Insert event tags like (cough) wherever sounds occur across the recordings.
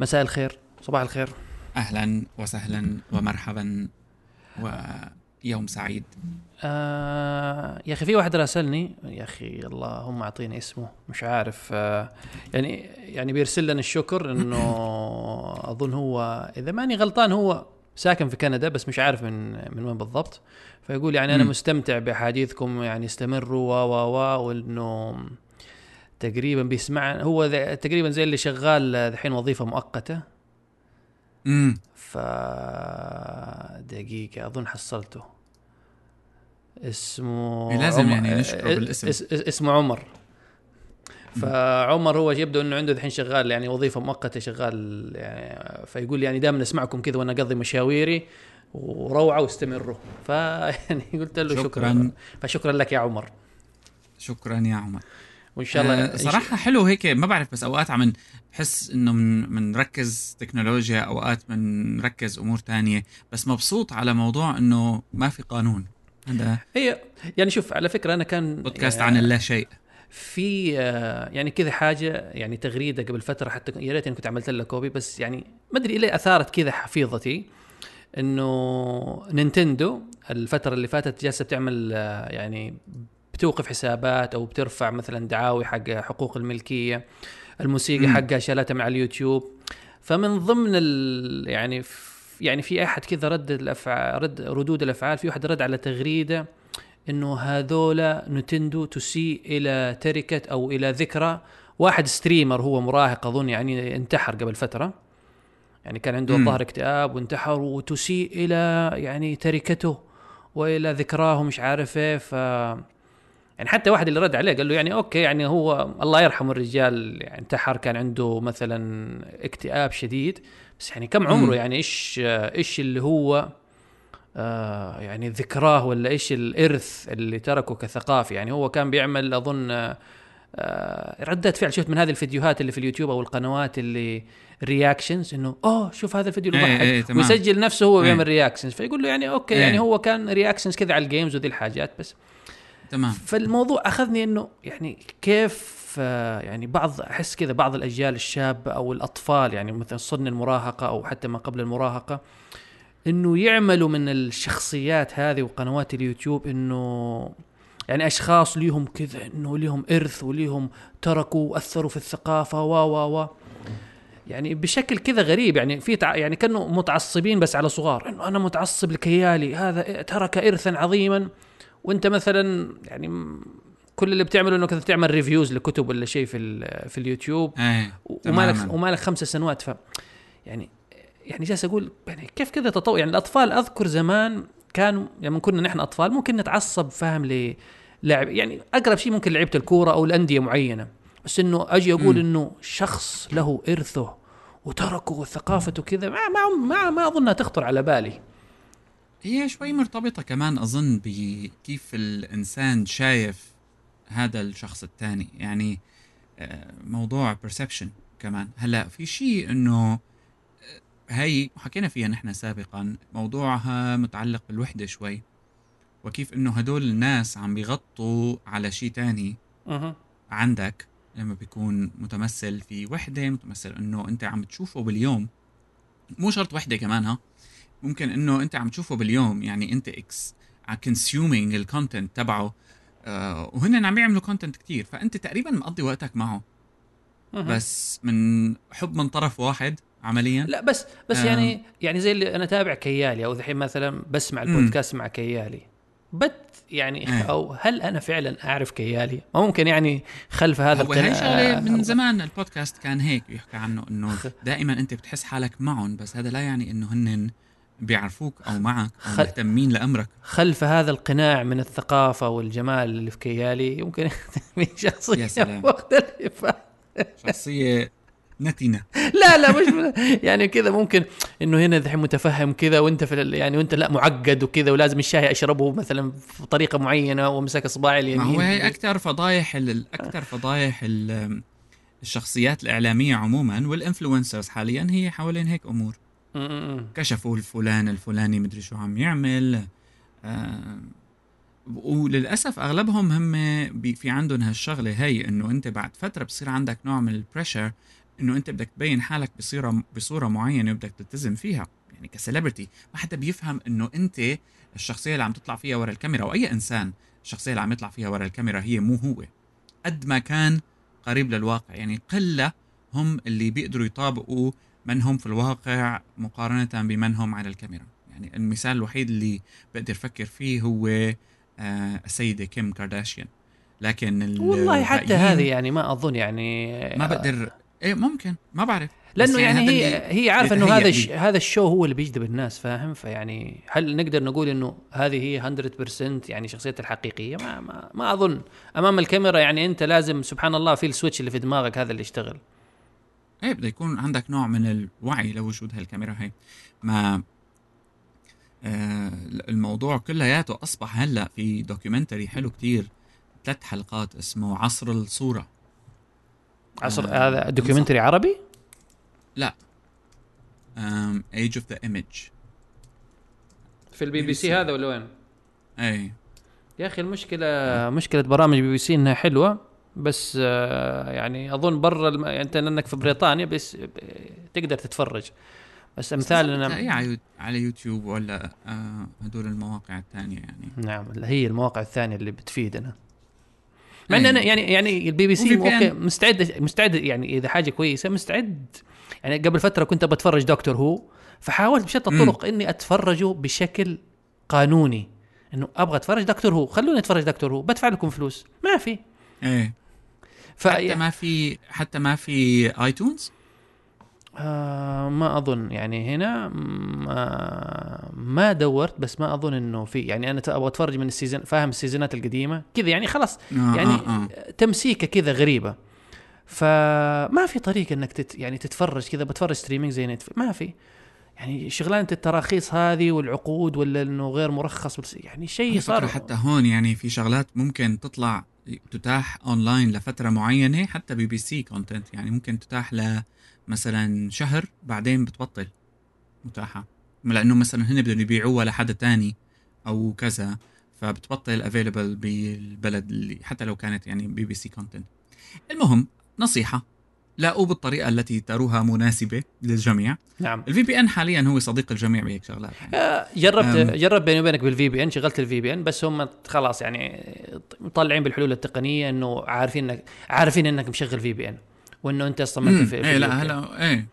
مساء الخير صباح الخير. أهلا وسهلا ومرحبا ويوم سعيد. آه يا أخي في واحد راسلني يا أخي اللهم أعطيني اسمه مش عارف آه يعني يعني بيرسل لنا الشكر إنه (laughs) أظن هو إذا ماني غلطان هو ساكن في كندا بس مش عارف من من وين بالضبط. فيقول يعني أنا. مستمتع بأحاديثكم يعني استمروا و و و وإنه تقريبا بيسمع هو تقريبا زي اللي شغال الحين وظيفة مؤقتة. امم ف دقيقة أظن حصلته. اسمه لازم عمر- يعني نشكره اس- بالاسم. إس- إس- اسمه عمر. فعمر هو يبدو إنه عنده الحين شغال يعني وظيفة مؤقتة شغال يعني فيقول يعني دائما أسمعكم كذا وأنا أقضي مشاويري وروعة واستمروا. فيعني (laughs) قلت له شكرا, شكراً. فشكرا لك يا عمر. شكرا يا عمر. وإن شاء الله آه صراحة حلو هيك ما بعرف بس أوقات عم بحس إنه من بنركز تكنولوجيا أوقات بنركز أمور تانية بس مبسوط على موضوع إنه ما في قانون. هذا هي يعني شوف على فكرة أنا كان بودكاست عن اللا شيء. في آه، يعني كذا حاجة يعني تغريدة قبل فترة حتى يا ريت كنت عملت لها كوبي بس يعني ما أدري ليه أثارت كذا حفيظتي. إنه Nintendo الفترة اللي فاتت جالسة بتعمل آه، يعني بتوقف حسابات أو بترفع مثلا دعاوي حق حقوق الملكية الموسيقى. حقها شالتها من على اليوتيوب فمن ضمن ال يعني يعني في أحد كذا رد الافعال رد ردود الأفعال في واحد رد على تغريدة إنه هذولا Nintendo تسيء إلى تركة أو إلى ذكرى واحد streamer هو مراهق أظن يعني انتحر قبل فترة يعني كان عنده. ظهر اكتئاب وانتحر وتسيء إلى يعني تركته وإلى ذكراه مش عارف إيه ف يعني حتى واحد اللي رد عليه قال له يعني أوكي يعني هو الله يرحم الرجال يعني انتحر كان عنده مثلا اكتئاب شديد بس يعني كم. عمره يعني إيش إيش اللي هو آه يعني ذكراه ولا إيش الإرث اللي تركه كثقافي يعني هو كان بيعمل أظن آه آه، ردة فعل شفت من هذه الفيديوهات اللي في اليوتيوب أو القنوات اللي reactions إنه أوه شوف هذا الفيديو اللي إيه، إيه، ضحك تمام. ويسجل نفسه هو إيه. بيعمل reactions فيقول له يعني okay إيه. يعني هو كان reactions كذا على ال games وذي الحاجات بس تمام. فالموضوع أخذني إنه يعني كيف آه، يعني بعض أحس كذا بعض الأجيال الشابه أو الأطفال يعني مثلا سن المراهقة أو حتى ما قبل المراهقة إنه يعملوا من الشخصيات هذه وقنوات اليوتيوب إنه يعني أشخاص ليهم كذا إنه ليهم إرث وليهم تركوا وأثروا في الثقافة و و و. يعني بشكل كذا غريب يعني في تع... يعني كانوا متعصبين بس على صغار إنه أنا متعصب لكيالي هذا ترك ارثا عظيما. وانت مثلا يعني كل اللي بتعمله انك تعمل ريفيوز لكتب ولا شيء في في اليوتيوب. إيه ومالك. ومالك خمس سنوات. ف يعني يعني جالس أقول يعني كيف كذا تطور يعني الأطفال أذكر زمان كانوا لما كنا نحن أطفال ممكن نتعصب فاهم للاعب يعني أقرب شيء ممكن لعيبة الكورة أو الأندية معينة. بس إنه أجي أقول. إنه شخص له إرثه وتركه وثقافته كذا ما ما ما, ما أظنها تخطر على بالي. هي شوي مرتبطة كمان أظن بكيف الإنسان شايف هذا الشخص الثاني. يعني آه، موضوع perception كمان. هلأ في شيء إنه آه، هي وحكينا فيها نحن سابقا موضوعها متعلق بالوحدة شوي وكيف إنه هدول الناس عم بيغطوا على شيء تاني أها. عندك لما بيكون متمثل في وحدة متمثل إنه أنت عم تشوفه باليوم. مو شرط وحدة كمان ها. ممكن إنه أنت عم تشوفه باليوم يعني أنت إكس consuming ال content تبعه آه وهن عم يعملوا content كتير فأنت تقريبا مقضي وقتك معه أها. بس من حب من طرف واحد عمليا لا بس بس. يعني يعني زي اللي أنا تابع كيالي أو الحين مثلا بسمع. البودكاست مع كيالي بت يعني إيه. أو هل أنا فعلا أعرف كيالي؟ ما ممكن يعني خلف هذا هو هي شغلة من القناع زمان البودكاست كان هيك بيحكي عنه إنه (laughs) دائما أنت بتحس حالك معهم بس هذا لا يعني إنه هن بيعرفوك أو معك أو خل- مهتمين لأمرك خلف هذا القناع من الثقافة والجمال اللي في كيالي يمكن (laughs) من شخصية يا سلام. مختلفة شخصية نتنة (laughs) لا لا مش يعني كذا ممكن إنه هنا الحين متفهم كذا وأنت في يعني وأنت لا معقد وكذا ولازم الشاي أشربه مثلا بطريقه معينة وامسك إصبعي اليمين ما هو هي أكثر فضايح أكثر فضايح ال- الشخصيات الإعلامية عموما وال influencers حاليا هي حوالين هيك أمور. كشفوا الفلان الفلاني مدري شو عم يعمل. آه وللأسف أغلبهم هم في عندهم هالشغلة هي إنه أنت بعد فترة بصير عندك نوع من ال pressure إنه أنت بدك تبين حالك بصوره بصورة معينة وبدك تلتزم فيها. يعني ك celebrity ما حدا بيفهم إنه أنت الشخصية اللي عم تطلع فيها ورا الكاميرا أو أي إنسان الشخصية اللي عم يطلع فيها ورا الكاميرا هي مو هو. قد ما كان قريب للواقع. يعني قلة هم اللي بيقدروا يطابقوا من هم في الواقع مقارنة بمن هم على الكاميرا. يعني المثال الوحيد اللي بقدر أفكر فيه هو آه السيدة كيم كارداشيان. لكن والله حتى هذه يعني ما أظن يعني ما بقدر إيه ممكن ما بعرف. لأنه يعني, يعني هي هي عارفة إنه هذا الش... هذا الشو هو اللي بيجذب الناس فاهم؟ فيعني هل نقدر نقول إنه هذه هي 100% يعني شخصيتها الحقيقية؟ ما, ما ما أظن. أمام الكاميرا يعني أنت لازم سبحان الله في ال switch اللي في دماغك هذا اللي يشتغل. إيه بده يكون عندك نوع من الوعي لوجود هالكاميرا هي ما آه الموضوع كلياته أصبح هلأ في documentary حلو كتير. ثلاث حلقات اسمه عصر الصورة. عصر آه هذا documentary عربي؟ لا. Age of the Image في البي بي سي هذا ولا وين؟ اي يا أخي المشكلة مشكلة برامج بي بي سي إنها حلوة. بس آه يعني أظن برا الم... يعني أنت لأنك في بريطانيا بس تقدر تتفرج. بس أمثال أنا اي على يوتيوب ولا آه هدول المواقع الثانية يعني. نعم هي المواقع الثانية اللي بتفيدنا. مع ان أنا يعني يعني البي بي سي okay مستعد مستعد يعني إذا حاجة كويسة مستعد. يعني قبل فترة كنت بتفرج دكتور هو فحاولت بشتى الطرق إني أتفرجه بشكل قانوني. إنه أبغى أتفرج دكتور هو خلوني أتفرج دكتور هو بدفع لكم فلوس. ما في. إيه. ف... حتى ما في حتى ما في iTunes آه ما أظن. يعني هنا ما ما دورت بس ما أظن إنه في. يعني أنا أبغى أتفرج من ال season فاهم ال season ات القديمة. كذا يعني خلاص. آه يعني آه. آه. تمسيكة كذا غريبة. فما في طريقة إنك تت يعني تتفرج كذا. بتفرج streaming زي Netflix ما في. يعني شغلانة التراخيص هذه والعقود ولا إنه غير مرخص يعني شيء صار حتى هون يعني في شغلات ممكن تطلع تتاح اونلاين لفترة معينة حتى بي بي سي content يعني ممكن تتاح ل مثلا شهر بعدين بتبطل متاحة. لأنه مثلا هن بدهم يبيعوها لحدا تاني أو كذا فبتبطل available بالبلد اللي حتى لو كانت يعني بي بي سي content المهم نصيحة. لاقوا بالطريقة التي تروها مناسبة للجميع. نعم. ال VPN حاليا هو صديق الجميع بهيك شغلات. يعني. آه جربت أم. جربت بيني وبينك بال VPN شغلت ال VPN بس هم خلاص يعني مطلعين بالحلول التقنية إنه عارفين انك عارفين إنك مشغل VPN وإنه أنت أصلا ما في إيه لا هلا إيه.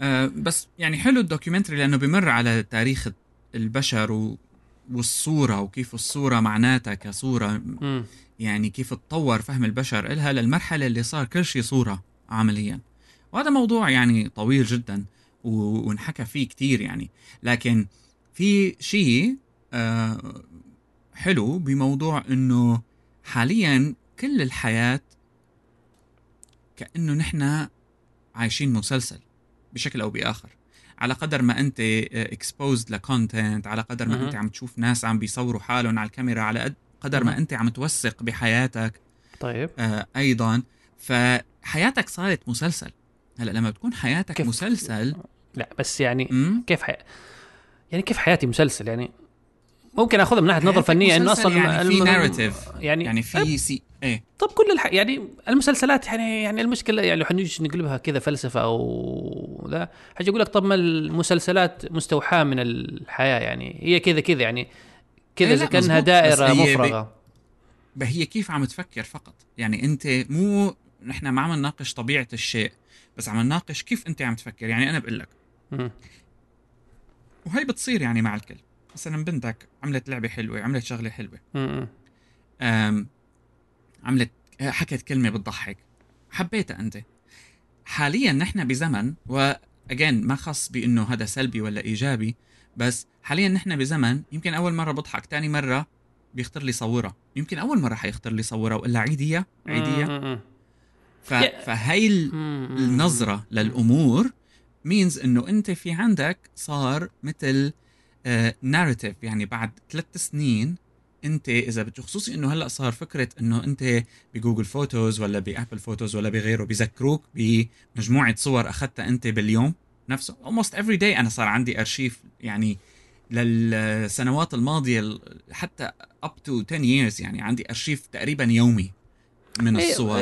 آه بس يعني حلو ال documentary لأنه بمر على تاريخ البشر و والصورة وكيف الصورة معناتها كصورة. م. يعني كيف تطور فهم البشر إلها للمرحلة اللي صار كل شيء صورة عمليا. وهذا موضوع يعني طويل جدا وانحكى فيه كتير يعني. لكن في شيء آه حلو بموضوع إنه حاليا كل الحياة كأنه نحن عايشين مسلسل بشكل أو بآخر. على قدر ما أنت exposed ل content على قدر ما أنت عم تشوف ناس عم بيصوروا حالهم على الكاميرا على قدر ما أنت عم توثق بحياتك. طيب. آه أيضا. فحياتك صارت مسلسل. هلأ لما بتكون حياتك كيف؟ مسلسل لا بس يعني م? كيف حي... يعني كيف حياتي مسلسل؟ يعني ممكن آخذها من ناحية نظر فنية إنه أصلا يعني في narrative يعني يعني في سي إيه. طب كل الح... يعني المسلسلات يعني يعني المشكلة يعني لو حنجي نقلبها كذا فلسفة أو ذا. حاجة أقول لك طب ما المسلسلات مستوحاة من الحياة يعني هي كذا كذا يعني. كذا زي كانها دائرة مفرغة. ب... هي كيف عم تفكر فقط؟ يعني أنت مو نحن ما عم نناقش طبيعة الشيء بس عم نناقش كيف أنت عم تفكر. يعني أنا بقول لك وهي بتصير يعني مع الكل. مثلا بنتك عملت لعبة حلوة عملت شغلة حلوة. أم عملت حكت كلمة بتضحك. حبيتها أنت. حاليا نحن بزمن واجين ما خص بإنه هذا سلبي ولا إيجابي بس حاليا نحن بزمن يمكن أول مرة بضحك ثاني مرة بيختار لي صورة. يمكن أول مرة حيختار لي صورة والا عيدية؟ عيدية. ف... فهي النظرة للأمور means إنه أنت في عندك صار مثل narrative uh, يعني بعد ثلاث سنين أنت إذا خصوصي إنه هلأ صار فكرة إنه أنت ب Google Photos ولا ب Apple Photos ولا بغيره بذكروك بمجموعة صور أخذتها أنت باليوم. نفسه. Almost every day أنا صار عندي ارشيف يعني للسنوات الماضية حتى up to 10 years يعني عندي ارشيف تقريبا يومي من إيه، الصور.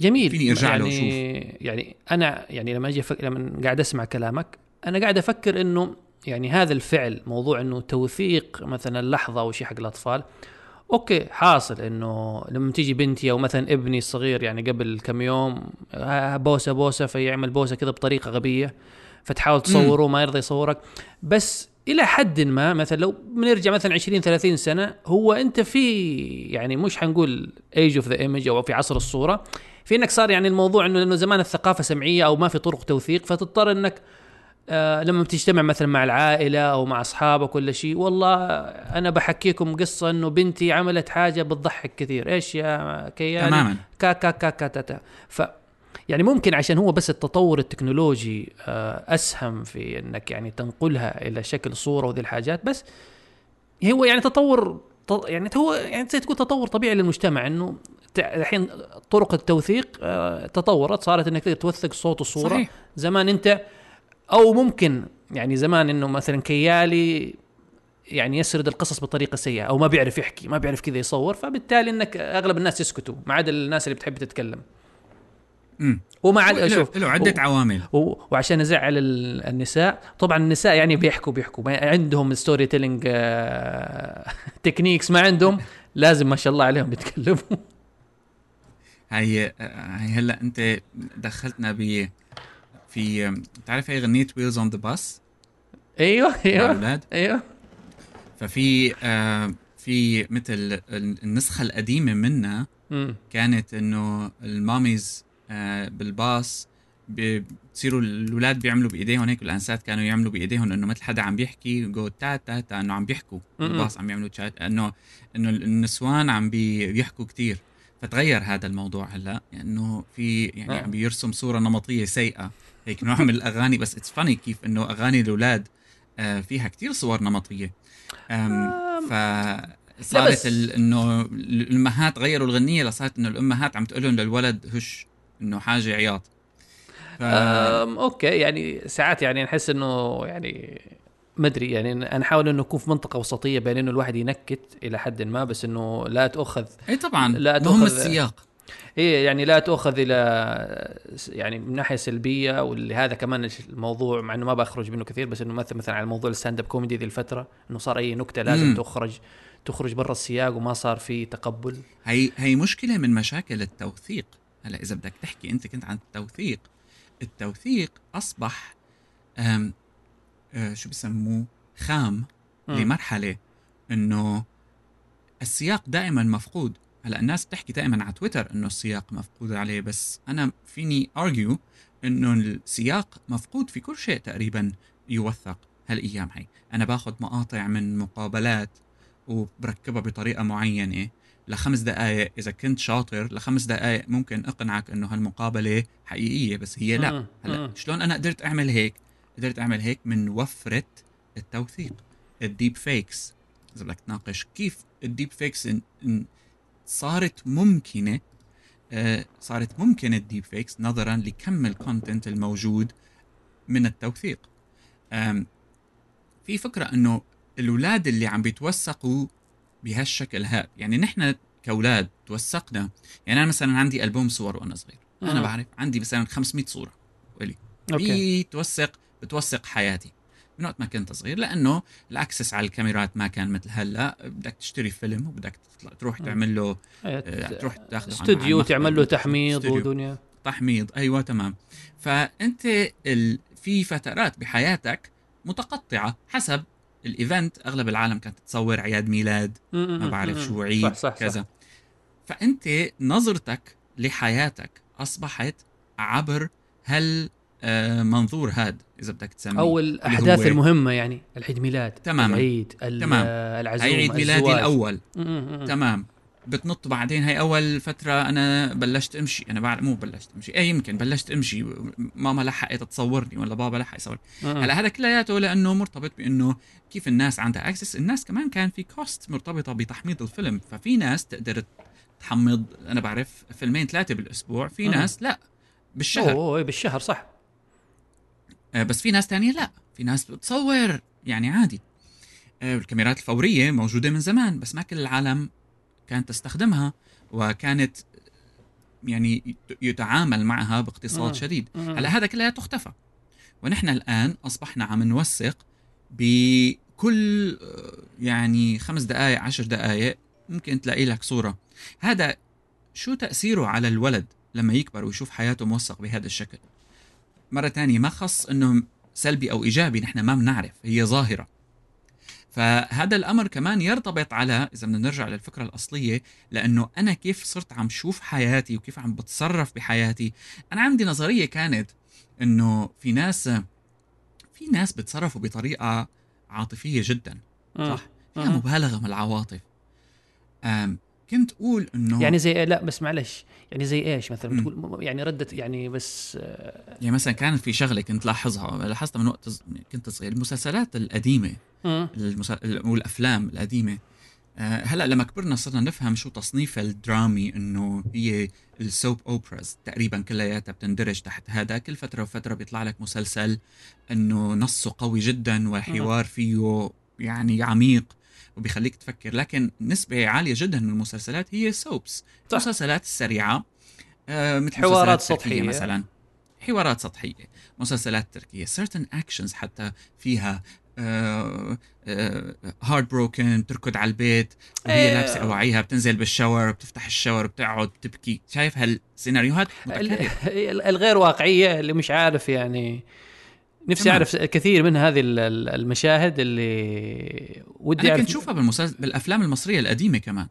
جميل. فيني أرجع له يعني يعني أنا يعني لما أجي أفكر لما قاعد أسمع كلامك أنا قاعد أفكر إنه يعني هذا الفعل موضوع إنه توثيق مثلا اللحظه أو شيء حق الأطفال أوكي حاصل إنه لما تيجي بنتي أو مثلا ابني الصغير يعني قبل كم يوم آه، بوسة بوسة فيعمل بوسة كذا بطريقة غبية فتحاول تصوره ما يرضى يصورك. بس إلى حد ما مثلا لو بنرجع مثلا 20 30 سنة هو أنت في يعني مش حنقول age of the image أو في عصر الصورة في إنك صار يعني الموضوع إنه لأنه زمان الثقافة سمعية أو ما في طرق توثيق فتضطر إنك آه لما بتجتمع مثلا مع العائلة أو مع أصحابك ولا شيء والله أنا بحكيكم قصة إنه بنتي عملت حاجة بتضحك كثير. إيش يا كيان؟ تماما. كا كا كا كا تا تا ف يعني ممكن عشان هو بس التطور التكنولوجي آه، أسهم في إنك يعني تنقلها إلى شكل صورة وذي الحاجات بس هو يعني تطور يعني هو يعني زي تقول تطور طبيعي للمجتمع إنه الحين طرق التوثيق آه، تطورت صارت إنك تقدر توثق صوت وصورة. صحيح. زمان أنت أو ممكن يعني زمان إنه مثلا كيالي يعني يسرد القصص بطريقة سيئة أو ما بيعرف يحكي ما بيعرف كذا يصور فبالتالي إنك أغلب الناس يسكتوا ما عدا الناس اللي بتحب تتكلم. امم وما له شوف له عدة و- عوامل. و- وعشان ازعل ال- النساء طبعا النساء يعني بيحكوا بيحكوا. ما عندهم storytelling techniques ما عندهم لازم ما شاء الله عليهم بيتكلموا هي هي هلأ أنت دخلتنا ب في بتعرف هي غنية wheels on the bus أيوه أيوه. الأولاد؟ أيوه. ففي آه في مثل النسخة القديمة منها. كانت إنه ال mommies آه بالباص بتصيروا الأولاد بيعملوا بإيديهم هيك الأنسات كانوا يعملوا بإيديهم إنه مثل حدا عم بيحكي جو تا تا تا إنه عم بيحكوا. م-م. بالباص عم يعملوا تشات إنه إنه النسوان عم بي- بيحكوا كتير. فتغير هذا الموضوع هلأ إنه في يعني آه. عم بيرسم صورة نمطية سيئة. هيك نوع من الأغاني بس it's funny كيف إنه أغاني الأولاد آه فيها كتير صور نمطية. ف صارت إنه الأمهات غيروا الغنية لصارت إنه الأمهات عم تقول لهم للولد هش إنه حاجة عياط. ف... أوكي يعني ساعات يعني نحس إنه يعني ما أدري يعني أنا احاول إنه نكون في منطقة وسطية بين إنه الواحد ينكت إلى حد ما بس إنه لا تؤخذ اي طبعا لا مهم تأخذ- السياق. إيه يعني لا تؤخذ إلى يعني من ناحية سلبية واللي هذا كمان الموضوع مع إنه ما بخرج منه كثير بس إنه مثلا مثلا على موضوع ال stand-up comedy ذي الفترة إنه صار أي نكتة لازم مم. تخرج تخرج برا السياق وما صار في تقبل هي هي مشكلة من مشاكل التوثيق هلا إذا بدك تحكي أنت كنت عن التوثيق التوثيق أصبح أم آه شو بسموه خام مم. لمرحلة إنه السياق دائما مفقود هلا الناس بتحكي دائما على تويتر إنه السياق مفقود عليه بس أنا فيني أرجيو إنه السياق مفقود في كل شيء تقريبا يوثق هالأيام هي أنا باخذ مقاطع من مقابلات وبركبها بطريقة معينة لخمس دقائق إذا كنت شاطر لخمس دقائق ممكن أقنعك إنه هالمقابلة حقيقية بس هي لا مم. هلا مم. شلون أنا قدرت أعمل هيك قدرت أعمل هيك من وفرة التوثيق ال deepfakes إذا بدك تناقش كيف ال deepfakes صارت ممكنة آه، صارت ممكنة ال deepfakes نظرا لكم ال content الموجود من التوثيق. في فكرة إنه الأولاد اللي عم بيتوثقوا بهالشكل هذا يعني نحن كأولاد توثقنا يعني أنا مثلا عندي ألبوم صور وأنا صغير. أنا. بعرف عندي مثلا 500 صورة إلي. بتوثق بتوثق حياتي. من وقت ما كنت صغير لأنه ال access على الكاميرات ما كان مثل هلأ. بدك تشتري فيلم وبدك تروح مم. تعمل له إيه، آه، تروح تاخذه عن- استوديو تعمل له تحميض. ودنيا. تحميض أيوه تمام. فأنت ال... في فترات بحياتك متقطعة حسب الإيفنت. أغلب العالم كانت تصور عياد ميلاد ما بعرف شو عيد صح صح. كذا. صح. فأنت نظرتك لحياتك أصبحت عبر آه، منظور هاد إذا بدك تسميه أو الأحداث المهمة يعني العيد ميلاد تماما. العيد ال- تمام. العزومه هي عيد ميلادي الزواج. الأول. تمام بتنط بعدين هي أول فترة أنا بلشت أمشي أنا بعد مو بلشت أمشي إيه يمكن بلشت أمشي ماما لحقت تصورني ولا بابا لحق يصورني هلا هذا كلياته لأنه مرتبط بإنه كيف الناس عندها access الناس كمان كان في cost مرتبطة بتحميض الفيلم ففي ناس تقدر تحمض أنا بعرف فيلمين ثلاثة بالأسبوع في. ناس لا بالشهر أوه بالشهر صح آه، بس في ناس تانية لا. في ناس بتصور يعني عادي. آه، الكاميرات الفورية موجودة من زمان بس ما كل العالم كانت تستخدمها وكانت يعني يتعامل معها باقتصاد مم. شديد. مم. هلا هذا كله تختفى. ونحن الآن أصبحنا عم نوثق بكل آه، يعني خمس دقائق عشر دقائق ممكن تلاقي لك صورة. هذا شو تأثيره على الولد لما يكبر ويشوف حياته موثق بهذا الشكل؟ مرة تانية ما خص انه سلبي أو إيجابي نحن ما بنعرف هي ظاهرة فهذا الأمر كمان يرتبط على إذا بدنا نرجع للفكرة الأصلية لأنه أنا كيف صرت عم شوف حياتي وكيف عم بتصرف بحياتي أنا عندي نظرية كانت إنه في ناس في ناس بتصرفوا بطريقة عاطفية جدا مم. صح فيها مم. مبالغة من العواطف كنت أقول إنه يعني زي لا بس معلش. يعني زي إيش مثلا؟ مم. بتقول يعني ردت يعني بس آه، يعني مثلا كانت في شغلة كنت لاحظها لاحظتها من وقت كنت صغير المسلسلات القديمة مم. المسا... والأفلام القديمة. آه، هلأ لما كبرنا صرنا نفهم شو تصنيف الدرامي إنه هي السوب اوبراز تقريبا كلياتها بتندرج تحت هذا. كل فترة وفترة بيطلع لك مسلسل إنه نصه قوي جدا والحوار فيه يعني عميق. وبيخليك تفكر. لكن نسبة عالية جدا من المسلسلات هي soaps صح. المسلسلات السريعة آه مثل حوارات سطحية. مثلا. حوارات سطحية. مسلسلات تركية. Certain actions حتى فيها heartbroken تركض على البيت وهي إيه. لابسة أواعيها بتنزل بال shower بتفتح ال shower بتقعد تبكي. شايف هالسيناريوهات متكررة. ال- الغير واقعية اللي مش عارف يعني نفسي. أعرف كثير من هذه ال- ال- المشاهد اللي ودي أنا كنت شوفها بالمسلسل بالأفلام المصرية القديمة كمان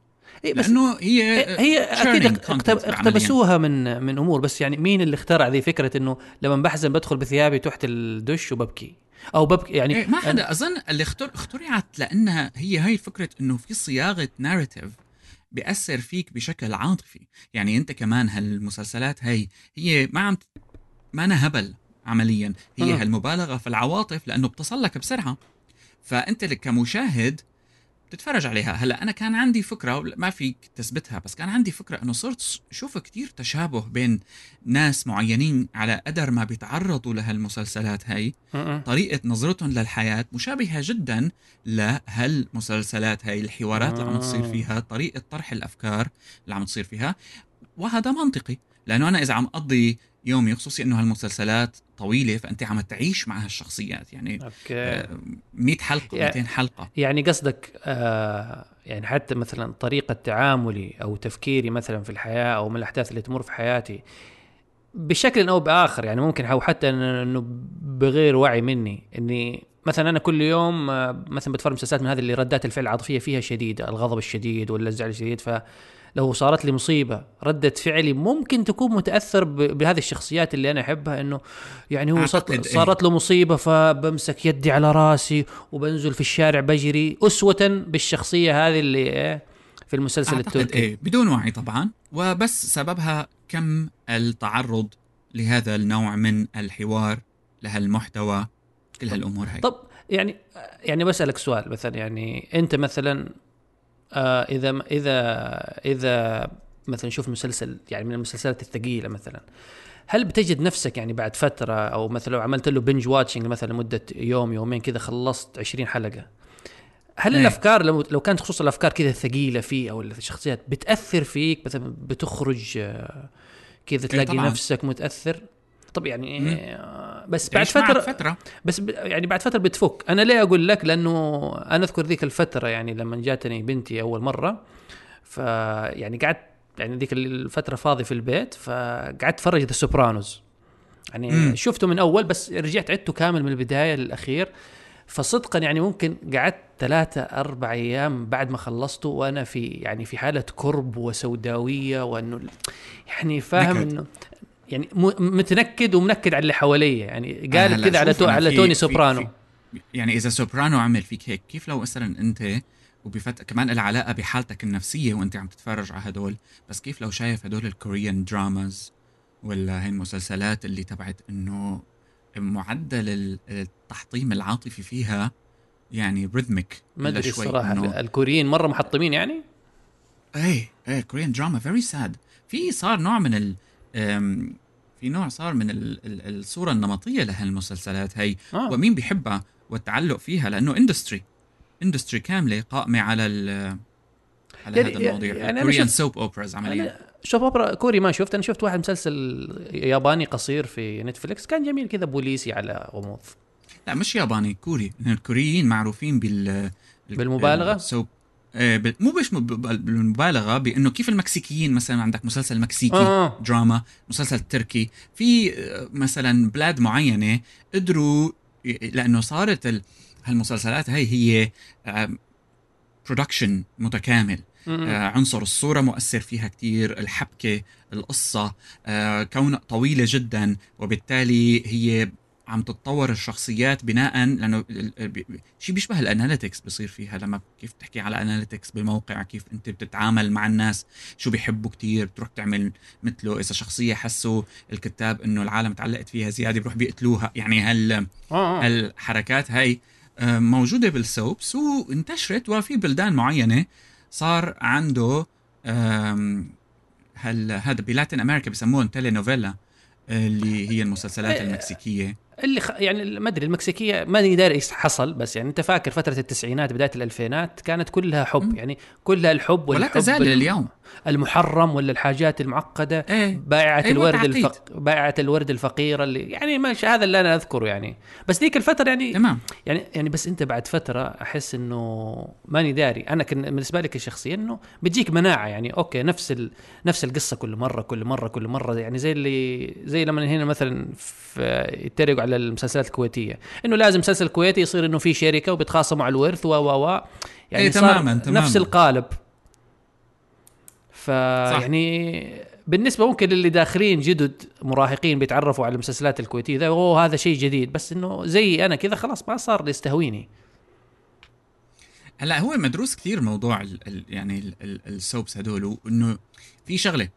إيه بس لأنه هي هي أكيد. اقتبسوها من من أمور بس يعني مين اللي اخترع ذي فكرة إنه لما بحزن بدخل بثيابي تحت الدش وببكي أو ببكي يعني إيه ما حدا أظن اللي اختر اخترعت لأنها هي هاي فكرة إنه في صياغة ناريتيف بيأثر فيك بشكل عاطفي يعني أنت كمان هالمسلسلات هاي هي ما عم ما أنا هبل عمليا هي مم. هالمبالغة في العواطف لأنه بتصل لك بسرعة فأنت كمشاهد بتتفرج عليها هلا أنا كان عندي فكرة ما فيك تثبتها بس كان عندي فكرة إنه صرت شوف كتير تشابه بين ناس معينين على قدر ما بيتعرضوا لهالمسلسلات هاي م-م. طريقة نظرتهم للحياة مشابهة جدا لهالمسلسلات هاي الحوارات اللي عم تصير آه. فيها طريقة طرح الأفكار اللي عم تصير فيها وهذا منطقي لأنه أنا إذا عم أقضي يومي خصوصي أنه هالمسلسلات طويلة فأنت عم تعيش مع هالشخصيات. يعني أوكي. آه، 100 حلقة يعني- 200 حلقة. يعني قصدك آه يعني حتى مثلا طريقة تعاملي أو تفكيري مثلا في الحياة أو من الأحداث اللي تمر في حياتي بشكل أو بآخر يعني ممكن أو حتى إنه بغير وعي مني إني مثلا أنا كل يوم آه، مثلا بتفرج مسلسلات من هذه اللي ردات الفعل العاطفية فيها شديدة الغضب الشديد ولا الزعل الشديد فلو صارت لي مصيبة ردة فعلي ممكن تكون متأثر ب- بهذه الشخصيات اللي أنا أحبها إنه يعني هو صارت. صارت له مصيبة فبمسك يدي على رأسي وبنزل في الشارع بجري أسوة بالشخصية هذه اللي إيه في المسلسل أعتقد التركي إيه بدون وعي طبعا وبس سببها كم التعرض لهذا النوع من الحوار لهالمحتوى كل هالأمور هاي طب يعني يعني بسألك سؤال مثلا يعني أنت مثلا آه إذا إذا إذا مثلا شوف مسلسل يعني من المسلسلات الثقيلة مثلا هل بتجد نفسك يعني بعد فترة أو مثلا لو عملت له بنج واتشنج مثلا لمدة يوم يومين كذا خلصت 20 حلقة هل إيه. الأفكار لو لو كانت خصوصا الأفكار كذا ثقيله فيه أو الشخصيات بتأثر فيك مثلا بتخرج آه، كذا تلاقي طبعاً. نفسك متأثر طب يعني مم. آه، بس بعد فتره فترة بس ب- يعني بعد فترة بتفك أنا ليه أقول لك لأنه أنا أذكر ذيك الفترة يعني لما جاتني بنتي أول مرة ف يعني قعدت يعني ذيك الفترة فاضي في البيت فقعدت اتفرج The Sopranos يعني مم. شفته من أول بس رجعت عدته كامل من البداية للأخير فصدقا يعني ممكن قعدت ثلاثة أربع أيام بعد ما خلصته وأنا في يعني في حالة كرب وسوداوية وأنه يعني فاهم. أنه يعني متنكد ومنكد على اللي حواليه. يعني آه، قالب هلا كذا على To على في- Tony في- Soprano. في- يعني إذا Soprano عمل فيك هيك كيف لو مثلا أنت وبفت كمان العلاقه بحالتك النفسية وأنت عم تتفرج على هدول بس كيف لو شايف هدول ال Korean dramas ولا هي المسلسلات اللي تبعت إنه معدل ال- التحطيم العاطفي فيها يعني rhythmic ما أدري الصراحة الكوريين مرة محطمين يعني؟ إيه إيه Korean drama very sad في صار نوع من ال في نوع صار من ال ال الصورة النمطية لهالمسلسلات هي آه. ومين بيحبها والتعلق فيها لأنه industry industry كاملة قائمة على ال على يعني- هذا المواضيع يعني Korean soap operas عمليا soap opera كوري ما شفت. أنا شفت واحد مسلسل ياباني قصير في نتفليكس كان جميل كذا بوليسي على غموض. لا مش ياباني كوري. الكوريين معروفين بال بالمبالغة؟ soap آه، مو بس مب- بالمبالغة بأنه كيف المكسيكيين مثلا عندك مسلسل مكسيكي آه. دراما مسلسل تركي في آه، مثلا بلاد معينة قدروا لأنه صارت ال- هالمسلسلات هي هي production متكامل. آه، عنصر الصورة مؤثر فيها كتير الحبكة القصة آه، كون طويلة جدا وبالتالي هي عم تتطور الشخصيات بناء لأنه شيء بيشبه ال analytics بصير فيها لما كيف تحكي على analytics بموقع كيف أنت بتتعامل مع الناس شو بيحبوا كتير بتروح تعمل مثله إذا شخصية حسوا الكتاب إنه العالم تعلقت فيها زيادة بيروح بيقتلوها يعني هال آه. آه. الحركات هاي آه، موجودة بالسوبس وانتشرت وفي بلدان معينة صار عنده هل هذا بلاتين أمريكا بسموهم تيلي نوفيلا اللي هي المسلسلات. المكسيكية اللي خ... يعني ما أدري المكسيكية ماني داري إيش حصل بس يعني أنت فاكر فترة التسعينات بداية الألفينات كانت كلها حب. يعني كلها الحب ولا تزال الم- لليوم المحرم ولا الحاجات المعقدة؟ إيه. بائعة أيوة، الورد. الفق... بائعة الورد الفقيرة اللي يعني ماشي هذا اللي أنا أذكره يعني. بس ذيك الفترة يعني تمام. يعني يعني بس أنت بعد فترة أحس إنه ماني داري. أنا كان بالنسبة لي كشخصيا إنه بتجيك مناعة يعني. okay نفس ال... نفس القصة كل مرة كل مرة كل مرة. يعني زي اللي زي لما هنا مثلا في يتريقوا على المسلسلات الكويتية. إنه لازم مسلسل كويتي يصير إنه في شركة وبيتخاصموا على الورث و و و يعني إيه، صار تماماً، تماماً. نفس القالب. فيعني بالنسبة ممكن للي داخلين جدد مراهقين بيتعرفوا على المسلسلات الكويتية ذا أوه هذا شيء جديد. بس إنه زي أنا كذا خلاص ما صار يستهويني. هلا هو مدروس كثير موضوع ال ال يعني ال- ال- السوبس هدول وإنه في شغلة.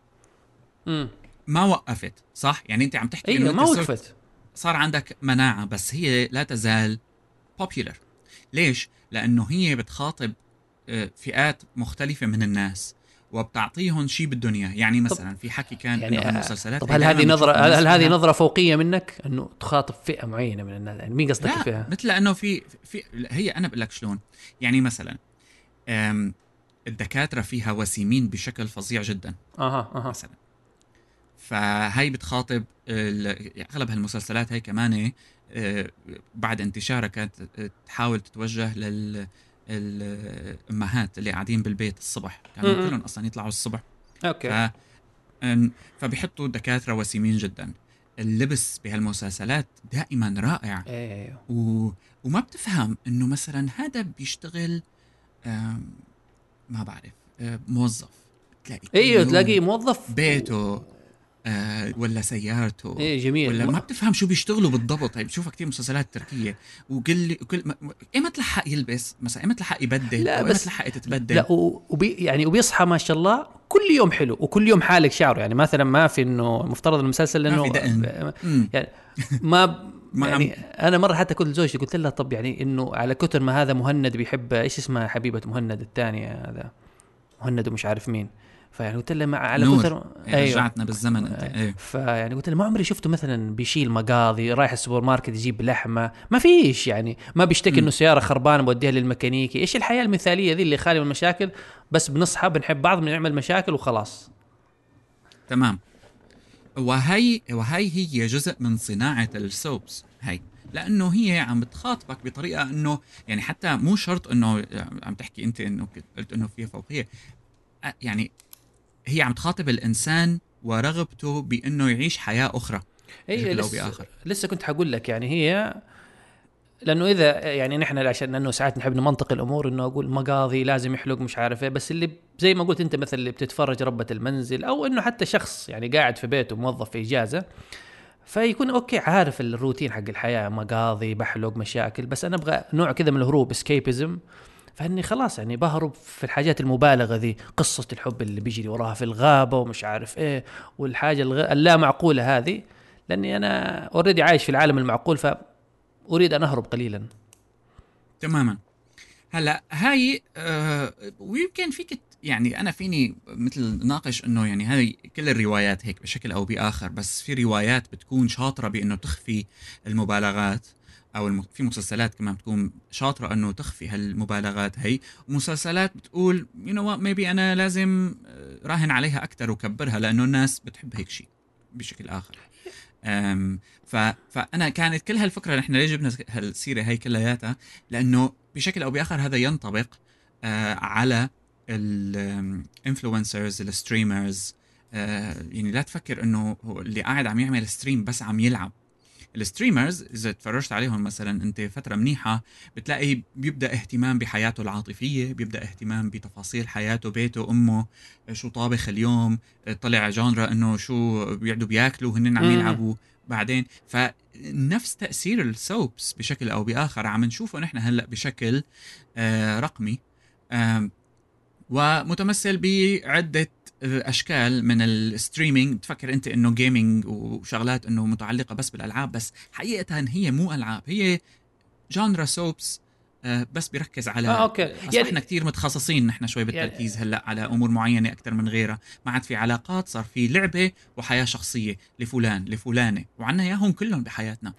امم ما وقفت صح؟ يعني أنت عم تحكي أيوه ما وقفت. صار عندك مناعة بس هي لا تزال popular. ليش؟ لأنه هي بتخاطب آه، فئات مختلفة من الناس. وبتعطيهم شيء اياه يعني مثلا في حكي كان يعني إنه آه، المسلسلات طب هي هل هذه نظره هل, هل هذه فيها- نظرة فوقية منك؟ إنه تخاطب فئة معينة من الناس. يعني مين قصدك الفئه مثل لأنه في في هي أنا بقول لك شلون. يعني مثلا الدكاترة فيها وسيمين بشكل فظيع جدا. أها أها. مثلا. فهي بتخاطب أغلب هالمسلسلات هي كمان آه، بعد انتشارها كانت آه، تحاول تتوجه لل الأمهات اللي قاعدين بالبيت الصبح. كانوا م-م. كلهم أصلا يطلعوا الصبح. أوكي. فبيحطوا دكاترة وسيمين جدا. اللبس بهالمسلسلات دائما رائع. أيوه و... وما بتفهم إنه مثلا هذا بيشتغل ما بعرف آه، موظف. تلاقي أيوه يوم تلاقيه موظف بيته. آه ولا سيارته إيه جميل. ولا ما- بتفهم شو بيشتغلوا بالضبط. هي بتشوفها كثير مسلسلات تركية وكل كل ايمت لحق يلبس؟ مثلا ايمت لحق يبدل؟ لا، أو بس- ايمت لحق تتبدل؟ لا وبي يعني وبيصحى ما شاء الله كل يوم حلو وكل يوم حالق شعره. يعني مثلا ما في إنه مفترض المسلسل ما إنه في دقن. مم. يعني (laughs) ما يعني أنا مرة حتى كنت زوجتي قلت لها طب يعني إنه على كثر ما هذا مهند بيحب إيش اسمها حبيبة مهند الثانية هذا؟ مهند ومش عارف مين. فيعني قلت لها مع على نور. كثر إيه، رجعتنا بالزمن أنت. أيوه. إيه فيعني قلت له ما عمري شفته مثلا بيشيل مقاضي رايح السوبر ماركت يجيب لحمة. ما فيش يعني. ما بيشتكي. إنه سيارة خربانة بوديها للميكانيكي. إيش الحياة المثالية ذي اللي خالي من المشاكل؟ بس بنصحى بنحب بعض بنعمل مشاكل وخلاص. تمام. وهي وهي هي جزء من صناعة ال soaps. هي. لأنه هي عم بتخاطبك بطريقة انه يعني حتى مو شرط انه عم تحكي أنت إنه قلت إنه فيها فوقية. يعني هي عم تخاطب الإنسان ورغبته بإنه يعيش حياة أخرى هي أو لسه, بآخر. لسه كنت حقول لك يعني هي لأنه إذا يعني نحن عشان لأنه ساعات نحب نمنطق الأمور إنه أقول مقاضي لازم يحلق مش عارف إيه بس اللي زي ما قلت أنت مثلا اللي بتتفرج ربة المنزل أو إنه حتى شخص يعني قاعد في بيته موظف في إجازة فيكون أوكي عارف الروتين حق الحياة مقاضي بحلق مشاكل بس أنا أبغى نوع كذا من الهروب اسكيبزم فإني خلاص يعني بهرب في الحاجات المبالغة ذي قصة الحب اللي بيجري وراها في الغابة ومش عارف إيه والحاجة الغ... اللا معقوله هذه لأني أنا already عايش في العالم المعقول فأريد أن أهرب قليلا. تماما. هلأ هاي آه ويمكن فيك يعني أنا فيني مثل ناقش إنه يعني هاي كل الروايات هيك بشكل أو بآخر بس في روايات بتكون شاطرة بإنه تخفي المبالغات. أو. في مسلسلات كمان بتكون شاطرة إنه تخفي هالمبالغات هي. ومسلسلات بتقول you know maybe أنا لازم آه، راهن عليها أكثر وكبرها لأنه الناس بتحب هيك شيء بشكل آخر. ف... فأنا كانت كل هالفكرة نحن ليش جبنا هالسيرة هي كلياتها؟ لأنه بشكل أو بآخر هذا ينطبق آه على ال influencers ال streamers آه يعني لا تفكر إنه اللي قاعد عم يعمل stream بس عم يلعب. ال streamers إذا تفرجت عليهم مثلا أنت فترة منيحة بتلاقي بيبدأ اهتمام بحياته العاطفية بيبدأ اهتمام بتفاصيل حياته بيته أمه شو طابخ اليوم طلع genre إنه شو بيقعدوا بياكلوا هن عم يلعبوا بعدين. فنفس تأثير ال soaps بشكل أو بآخر عم نشوفه نحن هلأ بشكل آه رقمي ومتمثل بعدة اشكال من ال streaming. تفكر أنت إنه gaming وشغلات إنه متعلقة بس بالألعاب بس حقيقة هي مو ألعاب هي genre soaps بس بيركز على آه،. اصبحنا يعني كثير متخصصين نحن شوي بالتركيز يعني هلأ على أمور معينة أكثر من غيرها. ما عاد في علاقات صار في لعبة وحياة شخصية لفلان لفلانة وعنا إياهم كلهم بحياتنا.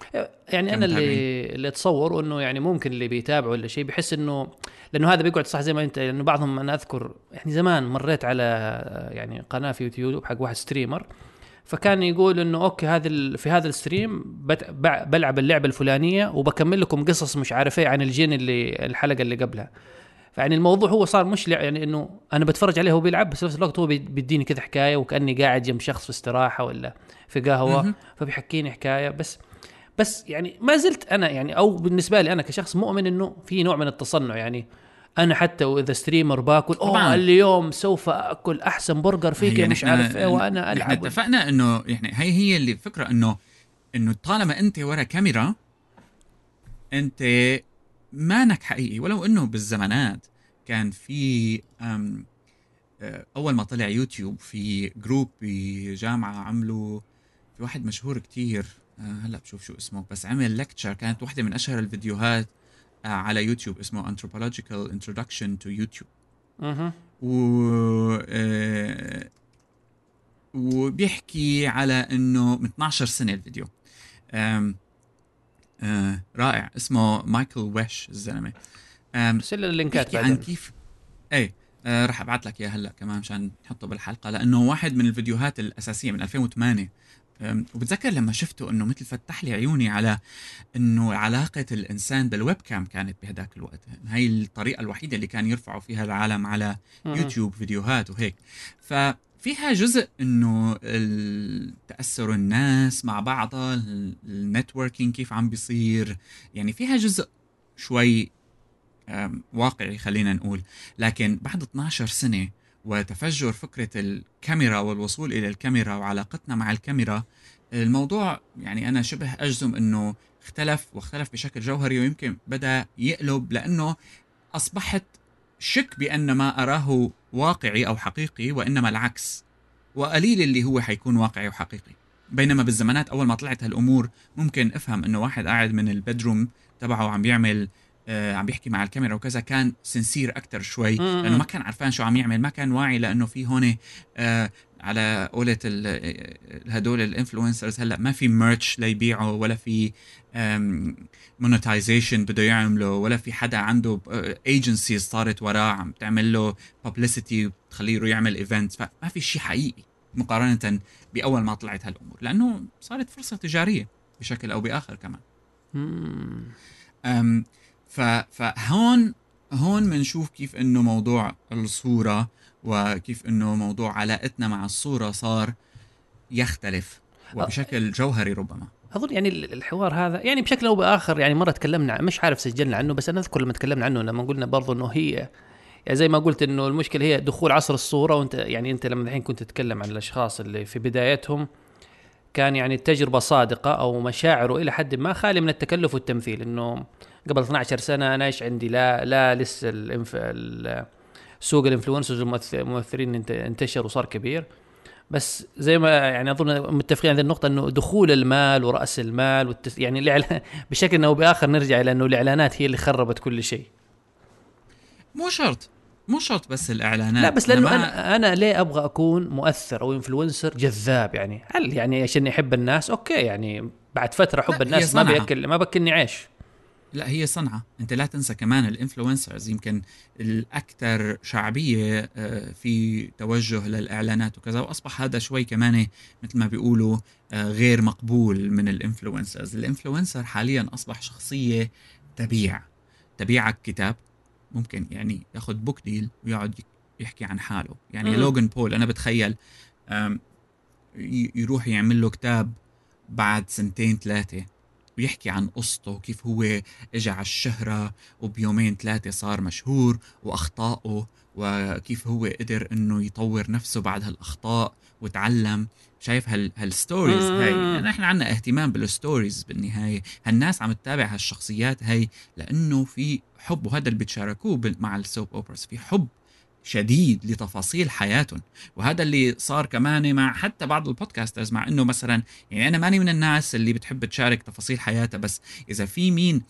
يعني أنا اللي اللي اتصور إنه يعني ممكن اللي بيتابعوا ولا شيء بحس إنه لأنه هذا بيقعد صح زي ما أنت لأنه بعضهم أنا أذكر يعني زمان مريت على يعني قناة في يوتيوب حق واحد streamer فكان يقول إنه okay هذا في هذا ال stream بلعب اللعبة الفلانية وبكمل لكم قصص مش عارف إيه عن الجن اللي الحلقة اللي قبلها. فيعني الموضوع هو صار مش يعني إنه أنا بتفرج عليه وهو بيلعب بس في نفس الوقت هو بيديني كذا حكاية وكأني قاعد جنب شخص في استراحة ولا في قهوة فبيحكيني حكاية. بس بس يعني ما زلت أنا يعني أو بالنسبة لي أنا كشخص مؤمن إنه في نوع من التصنع يعني أنا حتى وإذا streamer باكل أوه اليوم سوف أكل أحسن برجر فيك مش عارف إيه وأنا ألعب. إحنا اتفقنا إنه يعني هي هي اللي الفكرة إنه إنه طالما أنت ورا كاميرا أنت مانك حقيقي. ولو إنه بالزمانات كان في آه، أول ما طلع يوتيوب في group بجامعه عملوا في واحد مشهور كتير آه، هلأ بشوف شو اسمه بس عمل لكتشر كانت واحدة من أشهر الفيديوهات. على يوتيوب اسمه Anthropological Introduction to YouTube. أها و آه وبيحكي على إنه من 12 سنة الفيديو. آم آه رائع. اسمه مايكل ويش الزلمة. ارسل اللينكات عن كيف إيه آه راح أبعث لك اياه هلأ كمان مشان نحطه بالحلقة. لأنه واحد من الفيديوهات الأساسية من 2008 وبتذكر لما شفته إنه مثل فتح لي عيوني على إنه علاقة الإنسان بال webcam كانت بهداك الوقت. هاي الطريقة الوحيدة اللي كان يرفعوا فيها العالم على يوتيوب فيديوهات وهيك. ففيها جزء إنه تأثر الناس مع بعضها ال networking كيف عم بيصير. يعني فيها جزء شوي واقعي خلينا نقول. لكن بعد 12 سنة وتفجر فكرة الكاميرا والوصول إلى الكاميرا وعلاقتنا مع الكاميرا. الموضوع يعني أنا شبه أجزم أنه اختلف واختلف بشكل جوهري ويمكن بدأ يقلب لأنه أصبحت شك بأن ما أراه واقعي أو حقيقي وإنما العكس. وقليل اللي هو حيكون واقعي وحقيقي. بينما بالزمانات أول ما طلعت هالأمور ممكن أفهم أنه واحد قاعد من البدروم تبعه عم بيعمل عم بيحكي مع الكاميرا وكذا كان sincere أكثر شوي لأنه ما كان عرفان شو عم يعمل ما كان واعي لأنه في هون آه على قولة هدول ال influencers هلأ ما في merch ليبيعوا ولا في monetization بده يعمله ولا في حدا عنده agencies صارت وراه عم تعمل له publicity وتخليه يروح يعمل event فما في شيء حقيقي مقارنة بأول ما طلعت هالأمور لأنه صارت فرصة تجارية بشكل أو بآخر كمان. فهون هون بنشوف كيف إنه موضوع الصورة وكيف إنه موضوع علاقتنا مع الصورة صار يختلف وبشكل جوهري ربما. أظن يعني الحوار هذا يعني بشكل أو بآخر يعني مرة تكلمنا مش عارف سجلنا عنه بس أنا أذكر لما تكلمنا عنه لما قلنا برضه إنه هي يعني زي ما قلت إنه المشكلة هي دخول عصر الصورة وأنت يعني أنت لما الحين كنت تتكلم عن الأشخاص اللي في بدايتهم كان يعني التجربه صادقة أو مشاعره إلى حد ما خالي من التكلف والتمثيل إنه قبل 12 سنة أنا إيش عندي؟ لا لا لسه ال influ... سوق ال influencers والممثلين انتشر وصار كبير. بس زي ما يعني أظن متفقين على النقطة إنه دخول المال ورأس المال والتس... يعني الإعلان (laughs) بشكل أو بآخر نرجع إلى إنه الإعلانات هي اللي خربت كل شيء. مو شرط مو شرط بس الإعلانات. لا بس لأنه ما... أنا أنا ليه أبغى أكون مؤثر أو influencer جذاب يعني؟ هل يعني عشان يحب الناس؟ okay يعني بعد فترة حب الناس ما. بيأكل ما باكلني عيش. لا هي صنعة. أنت لا تنسى كمان ال influencers يمكن الأكثر شعبية آه، في توجه للإعلانات وكذا. وأصبح هذا شوي كمان مثل ما بيقولوا آه، غير مقبول من ال influencers. ال influencer حاليا أصبح شخصية تبيع. تبيعك كتاب ممكن يعني ياخذ book deal ويقعد يحكي عن حاله. يعني مم. Logan Paul أنا بتخيل يروح يعمل له كتاب بعد سنتين ثلاثة. ويحكي عن قصته وكيف هو اجى على الشهرة وبيومين ثلاثة صار مشهور وأخطائه وكيف هو قدر إنه يطور نفسه بعد هالأخطاء وتعلم. شايف هال ه ال stories. هاي. نحن عنا اهتمام بال stories بالنهاية. هالناس عم تتابع هالشخصيات هاي لأنه في حب وهذا اللي بتشاركوه مع ال soap operas في حب شديد لتفاصيل حياتهم. وهذا اللي صار كمان مع حتى بعض ال podcasters مع إنه مثلا يعني أنا ماني من الناس اللي بتحب تشارك تفاصيل حياتها بس إذا في مين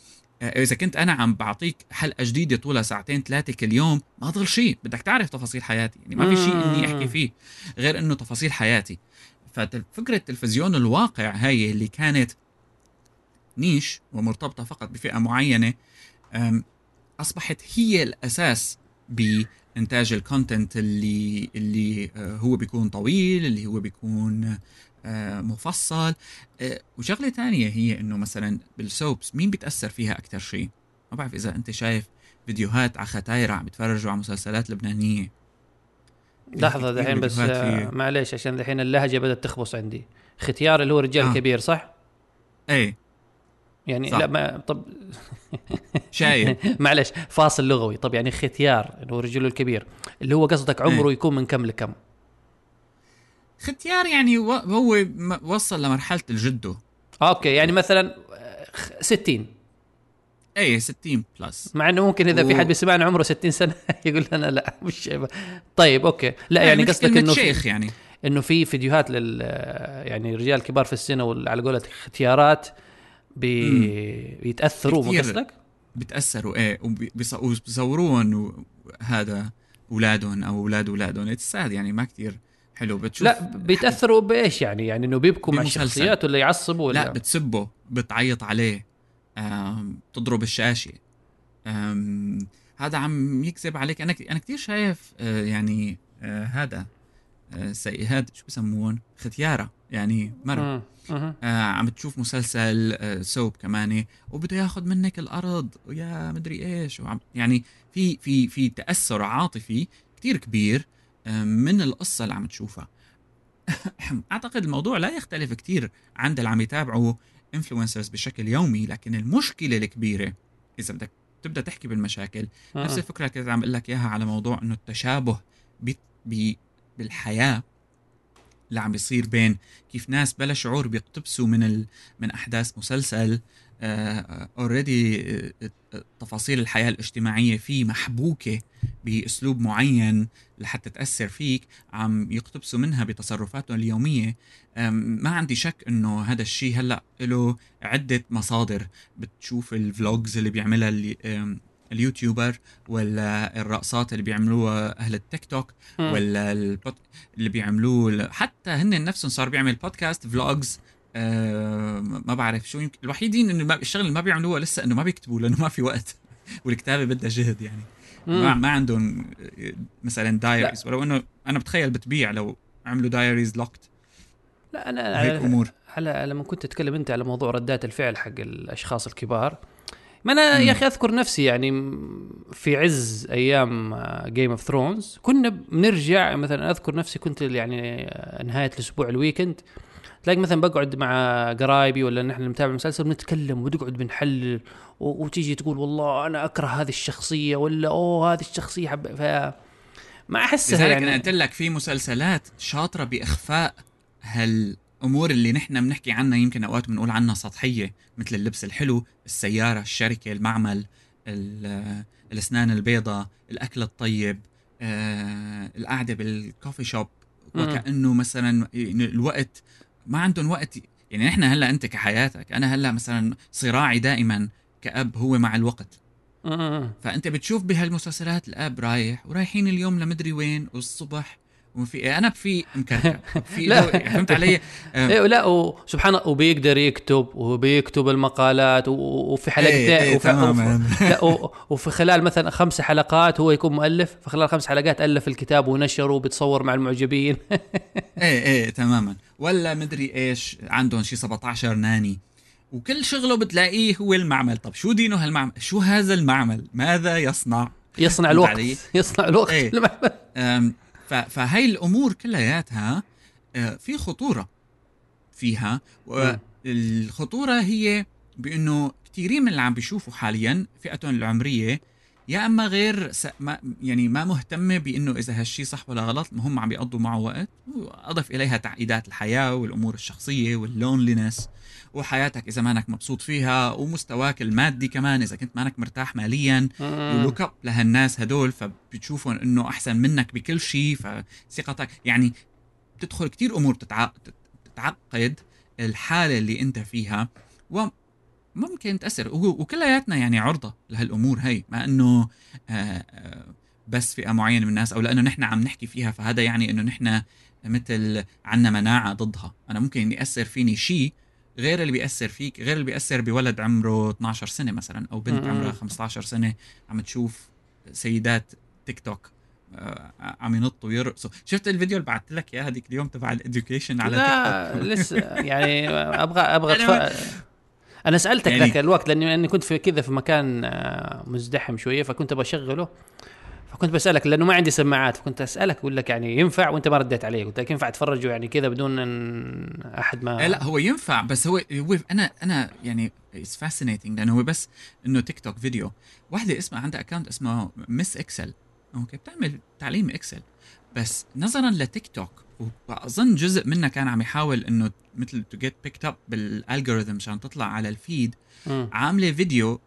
آه، إذا كنت أنا عم بعطيك حلقة جديدة طولها ساعتين ثلاثة كل يوم ما ضل شيء بدك تعرف تفاصيل حياتي. يعني ما في شيء إني أحكي فيه غير إنه تفاصيل حياتي. ففكره تلفزيون الواقع هاي اللي كانت niche ومرتبطة فقط بفئة معينة أصبحت هي الأساس بانتاج ال content اللي اللي آه، هو بيكون طويل اللي هو بيكون آه، مفصل. آه، وشغلة تانية هي إنه مثلا بال soaps مين بيتاثر فيها أكثر شيء؟ ما بعرف إذا أنت شايف فيديوهات على ختايرة عم بيتفرجوا على مسلسلات لبنانية. لحظة كثير دحين بس معليش عشان دحين اللهجة بدأت تخبص عندي. ختيار اللي هو رجال آه. كبير صح؟ إيه. يعني صح. لا ما طب (laughs) شايف (laughs) معلش فاصل لغوي. طب يعني ختيار اللي هو رجال كبير اللي هو قصدك عمره إيه. يكون من كم لكم؟ ختيار يعني و- هو وصل لمرحلة الجدو okay يعني مثلا آه، خ- 60 إيه 60 plus مع إنه ممكن إذا في و- حد بيسمعنا عمره 60 سنة (laughs) يقول لنا لا مش طيب okay. لا يعني قصدك إنه في شيخ يعني. إنه في فيديوهات لل يعني رجال كبار في السن وعلى قولة ختيارات بي... بيتأثروا مو. قصدك؟ بتأثروا إيه وبيص- وبيصوروهم هذا أولادهم أو أولاد أولادهم it's sad يعني ما كتير حلو بتشوف لا بيتأثروا بإيش يعني؟ يعني إنه بيبكوا مع. الشخصيات ولا يعصبوا ولا لا بتسبه بتعيط عليه بتضرب الشاشة هذا عم يكذب عليك أنا أنا كثير شايف آه، يعني آه، هذا آه، سي هذا شو بسموهم ختيارة يعني. مم. آه عم تشوف مسلسل آه soap كمان وبده ياخذ منك الأرض ويا مدري إيش وعم يعني في في في تأثر عاطفي كتير كبير آه من القصة اللي عم تشوفها (laughs) أعتقد الموضوع لا يختلف كتير عند اللي عم يتابعوا influencers بشكل يومي لكن المشكلة الكبيرة إذا بدك تبدأ تحكي بالمشاكل نفس الفكرة اللي كنت عم أقول لك إياها على موضوع إنه التشابه بي بي بالحياة اللي عم بيصير بين كيف ناس بلا شعور بيقتبسوا من ال... من أحداث مسلسل already تفاصيل الحياة الاجتماعية فيه محبوكة بأسلوب معين لحتى تأثر فيك عم يقتبسوا منها بتصرفاتهم اليومية. ما عندي شك إنه هذا الشيء هلأ له عدة مصادر. بتشوف ال vlogs اللي بيعملها اللي ال YouTuber ولا الرقصات اللي بيعملوها أهل التيك توك. ولا البود... اللي بيعملوه حتى هن نفسهم صار بيعمل podcast vlogs آه ما بعرف شو يمكن الوحيدين إنه ما... الشغل اللي ما بيعملوها لسه إنه ما بيكتبوا لأنه ما في وقت. (laughs) والكتابة بدها جهد يعني. ما, مم. ما عندهم آه، مثلا diaries ولو انه أنا بتخيل بتبيع لو عملوا diaries لوكت لا أنا على, أمور. على لما كنت تتكلم أنت على موضوع ردات الفعل حق الأشخاص الكبار ما أنا. يا أخي أذكر نفسي يعني في عز أيام Game of Thrones كنا بنرجع مثلا أذكر نفسي كنت يعني آه، نهاية الأسبوع ال weekend تلاقي مثلا بقعد مع قرايبي ولا نحن نتابع مسلسل ونتكلم ونقعد بنحلل وتيجي تقول والله أنا أكره هذه الشخصية ولا أوه هذه الشخصية حب ف ما أحسها لذلك يعني أنا قلت لك في مسلسلات شاطرة بإخفاء هالامور اللي نحن بنحكي عنها يمكن أوقات بنقول عنها سطحية مثل اللبس الحلو، السيارة، الشركة، المعمل، ال- الأسنان البيضاء، الأكل الطيب، آه، القعدة بالكوفي شوب. وكأنه مثلا الوقت ما عندهم وقت يعني نحن هلأ أنت كحياتك أنا هلأ مثلا صراعي دائما كأب هو مع الوقت مم. فأنت بتشوف بهالمسلسلات الأب رايح ورايحين اليوم لمدري وين والصبح وفي أنا في مكركب (laughs) في لا. فهمت علي؟ إيه لا وسبحان الله وبيقدر يكتب وبيكتب المقالات وفي حلقتين إيه، إيه، وفي. وفي, وفي خلال مثلا خمس حلقات هو يكون مؤلف في خلال خمس حلقات ألف الكتاب ونشره وبتصور مع المعجبين. (laughs) إيه إيه تماما. ولا مدري إيش عندهم شي 17 ناني. وكل شغله بتلاقيه هو المعمل. طب شو دينه هالمعمل؟ شو هذا المعمل؟ ماذا يصنع؟ يصنع الوقت؟ (laughs) يصنع الوقت إيه. فهي الأمور كلياتها أه، في خطورة فيها. والخطوره هي بأنه كثيرين من اللي عم بيشوفوا حاليا فئتهم العمرية يا أما غير س... ما يعني ما مهتمه بإنه إذا هالشي صح ولا غلط هم عم بيقضوا معه وقت وأضف إليها تعقيدات الحياة والأمور الشخصية وال loneliness وحياتك إذا مانك مبسوط فيها ومستواك المادي كمان إذا كنت مانك مرتاح ماليا مم. و look up لهالناس هدول فبتشوفهم إنه أحسن منك بكل شيء فثقتك يعني بتدخل كتير أمور تتع... تتعقد الحالة اللي أنت فيها وممكن تأثر وكلياتنا يعني عرضة لهالأمور هي ما إنه آه، آه، بس فئة معينة من الناس أو لأنه نحن عم نحكي فيها فهذا يعني إنه نحن مثل عنا مناعة ضدها أنا ممكن يأثر فيني شيء غير اللي بيأثر فيك غير اللي بيأثر بولد عمره 12 سنة مثلا أو بنت. عمرها 15 سنة عم تشوف سيدات تيك توك آه، عم ينطوا ويرقصوا شفت الفيديو اللي بعثت لك إياه هذيك اليوم تبع ال education على لا تيك توك لسه يعني (laughs) أبغى أبغى. أنا سألتك يعني- ذاك الوقت لاني لأني كنت في كذا في مكان آه، مزدحم شوية فكنت بشغله فكنت بسألك لأنه ما عندي سماعات فكنت أسألك أقول لك يعني ينفع وأنت ما رديت علي قلت لك ينفع تفرجوا يعني كذا بدون إن أحد ما لا هو ينفع بس هو هو أنا أنا يعني it's fascinating لأنه هو بس إنه تيك توك فيديو واحدة اسمها عندها account اسمه Miss Excel okay بتعمل تعليم Excel بس نظرا لتيك توك وأظن جزء منها كان عم يحاول إنه مثل to get picked up بال algorithm عشان تطلع على ال feed مم. عاملة فيديو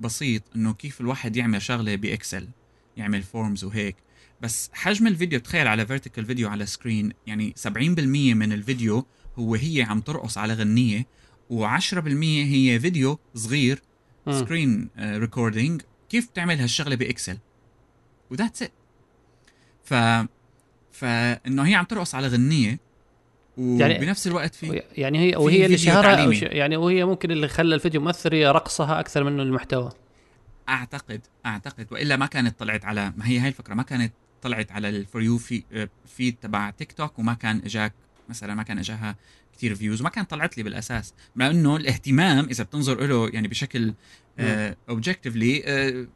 بسيط إنه كيف الواحد يعمل شغلة ب Excel يعمل forms وهيك بس حجم الفيديو تخيل على vertical video على screen يعني 70% من الفيديو هو هي عم ترقص على غنية و10% هي فيديو صغير. screen recording كيف تعمل هالشغلة ب Excel و that's it ف فإنه هي عم ترقص على غنية يعني- وبنفس الوقت في يعني هي وهي اللي شهرها يعني وهي ممكن اللي خلى الفيديو مؤثر هي رقصها أكثر منه المحتوى. أعتقد أعتقد. وإلا ما كانت طلعت على ما هي هاي الفكرة ما كانت طلعت على ال for you في feed تبع تيك توك وما كان إجاك مثلا ما كان إجاها كثير views وما كانت طلعت لي بالأساس. لأنه الاهتمام إذا بتنظر له يعني بشكل objectively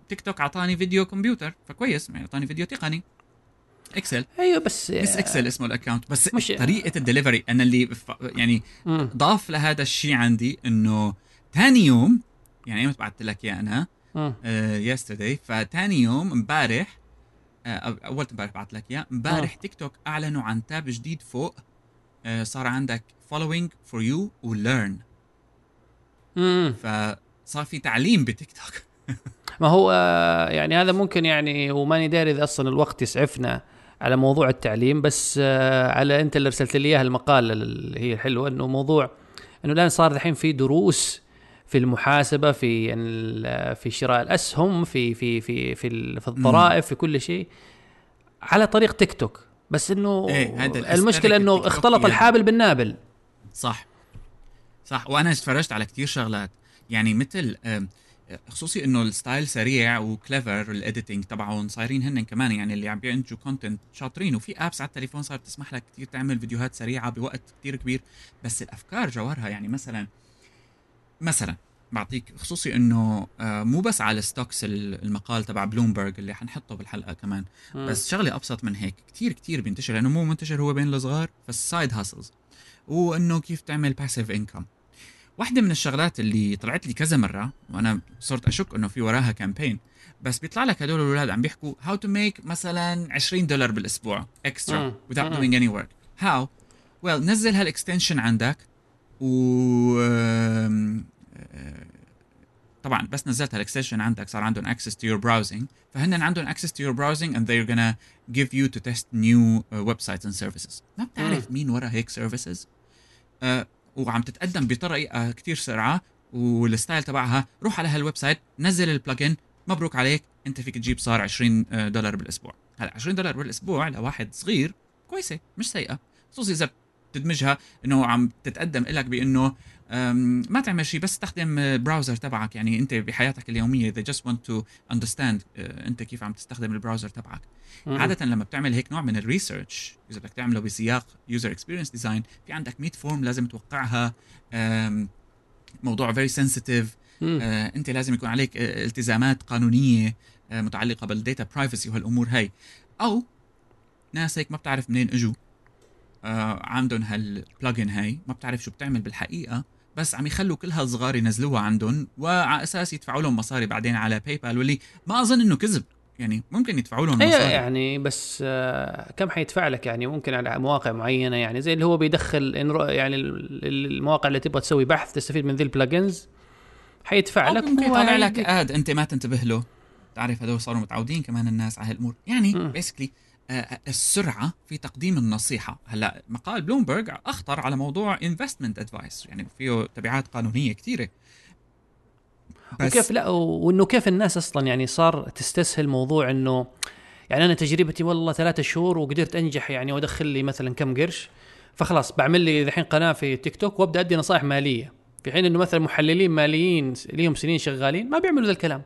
TikTok أعطاني فيديو كمبيوتر فكويس يعني أعطاني فيديو تقني. Excel أيوه بس بس Excel اسمه ال account بس مش- طريقة الدليفري أنا اللي يعني مم. ضاف لهذا الشيء عندي إنه ثاني يوم يعني ايمتى بعثت لك إياه أنا. يسترداي فتاني يوم امبارح آه، أو- أول امبارح بعت لك إياه. امبارح تيك توك أعلنوا عن تاب جديد فوق آه، صار عندك following for you وليرن. فصار في تعليم بتيك توك. (laughs) ما هو آه، يعني هذا ممكن يعني وماني داري إذا أصلا الوقت يسعفنا. على موضوع التعليم بس آه، على أنت اللي أرسلت لي إياها المقاله اللي هي الحلوة إنه موضوع إنه الآن صار الحين في دروس في المحاسبة في ال- في شراء الأسهم في في في في, في الضرائب في كل شيء على طريق تيك توك. بس إنه إيه، المشكلة إنه اختلط الحابل بالنابل. صح. صح. وأنا اتفرجت على كتير شغلات. يعني مثل خصوصي إنه ال style سريع و clever ال editing تبعهم صايرين هن كمان يعني اللي عم بينتجوا content شاطرين وفي apps على التليفون صارت تسمح لك كتير تعمل فيديوهات سريعة بوقت كتير كبير بس الأفكار جوهرها يعني مثلا مثلا بعطيك خصوصي إنه آه، مو بس على stocks المقال تبع بلومبرج اللي حنحطه بالحلقة كمان بس شغلة أبسط من هيك كتير كتير بينتشر لأنه مو منتشر هو بين الصغار فال side hustles وإنه كيف تعمل passive income واحدة من الشغلات اللي طلعت لي كذا مرة وأنا صرت أشك إنه في وراها campaign بس بيطلع لك هدول الأولاد عم بيحكوا how to make مثلا 20 دولار بالأسبوع extra مم. without doing any work. How? Well نزل هال extension عندك و آه، طبعا بس نزلت هال extension عندك صار عندهم access to your browsing فهن عندهم access to your browsing and they're gonna give you to test new uh, websites and services. ما بتعرف مين ورا هيك services آه وعم تتقدم بطريقة كتير سرعة وال style تبعها روح على هال website نزل ال plugin مبروك عليك انت فيك تجيب صار 20 دولار بالأسبوع. هلا 20 دولار بالأسبوع لواحد صغير كويسة مش سيئة. خصوصي إذا بتدمجها إنه عم تتقدم لك بإنه ما تعمل شيء بس استخدم browser تبعك. يعني أنت بحياتك اليومية they just want to understand أه، أنت كيف عم تستخدم ال browser تبعك. مم. عادة لما بتعمل هيك نوع من ال research إذا بدك تعمله بسياق user experience design في عندك 100 form لازم توقعها. موضوع very sensitive مم. أنت لازم يكون عليك آه، التزامات قانونية آه، متعلقة بال data privacy وهالأمور هاي. أو ناس هيك ما بتعرف منين إجوا. آه، عندهم هال plugin هاي ما بتعرف شو بتعمل بالحقيقة. بس عم يخلوا كل هالصغار ينزلوها عندهم وعلى أساس يدفعوا لهم مصاري بعدين على PayPal واللي ما أظن إنه كذب. يعني ممكن يدفعوا لهم إيه مصاري. يعني بس آه، كم حيدفع لك؟ يعني ممكن على مواقع معينة يعني زي اللي هو بيدخل يعني ال- ال- المواقع اللي تبغى تسوي بحث تستفيد من ذي ال plugins حيدفع لك ممكن يطلع لك. ad أنت ما تنتبه له. تعرف هذول صاروا متعودين كمان الناس على هالأمور. يعني. basically السرعة في تقديم النصيحة. هلا مقال بلومبرج أخطر على موضوع investment advice يعني فيه تبعات قانونية كثيرة. وكيف لا وإنه كيف الناس أصلا يعني صار تستسهل موضوع إنه يعني أنا تجربتي والله ثلاثة شهور وقدرت أنجح يعني وأدخل لي مثلا كم قرش فخلاص بعمل لي الحين قناة في تيك توك وأبدأ أدي نصائح مالية. في حين إنه مثلا محللين ماليين ليهم سنين شغالين ما بيعملوا ذا الكلام.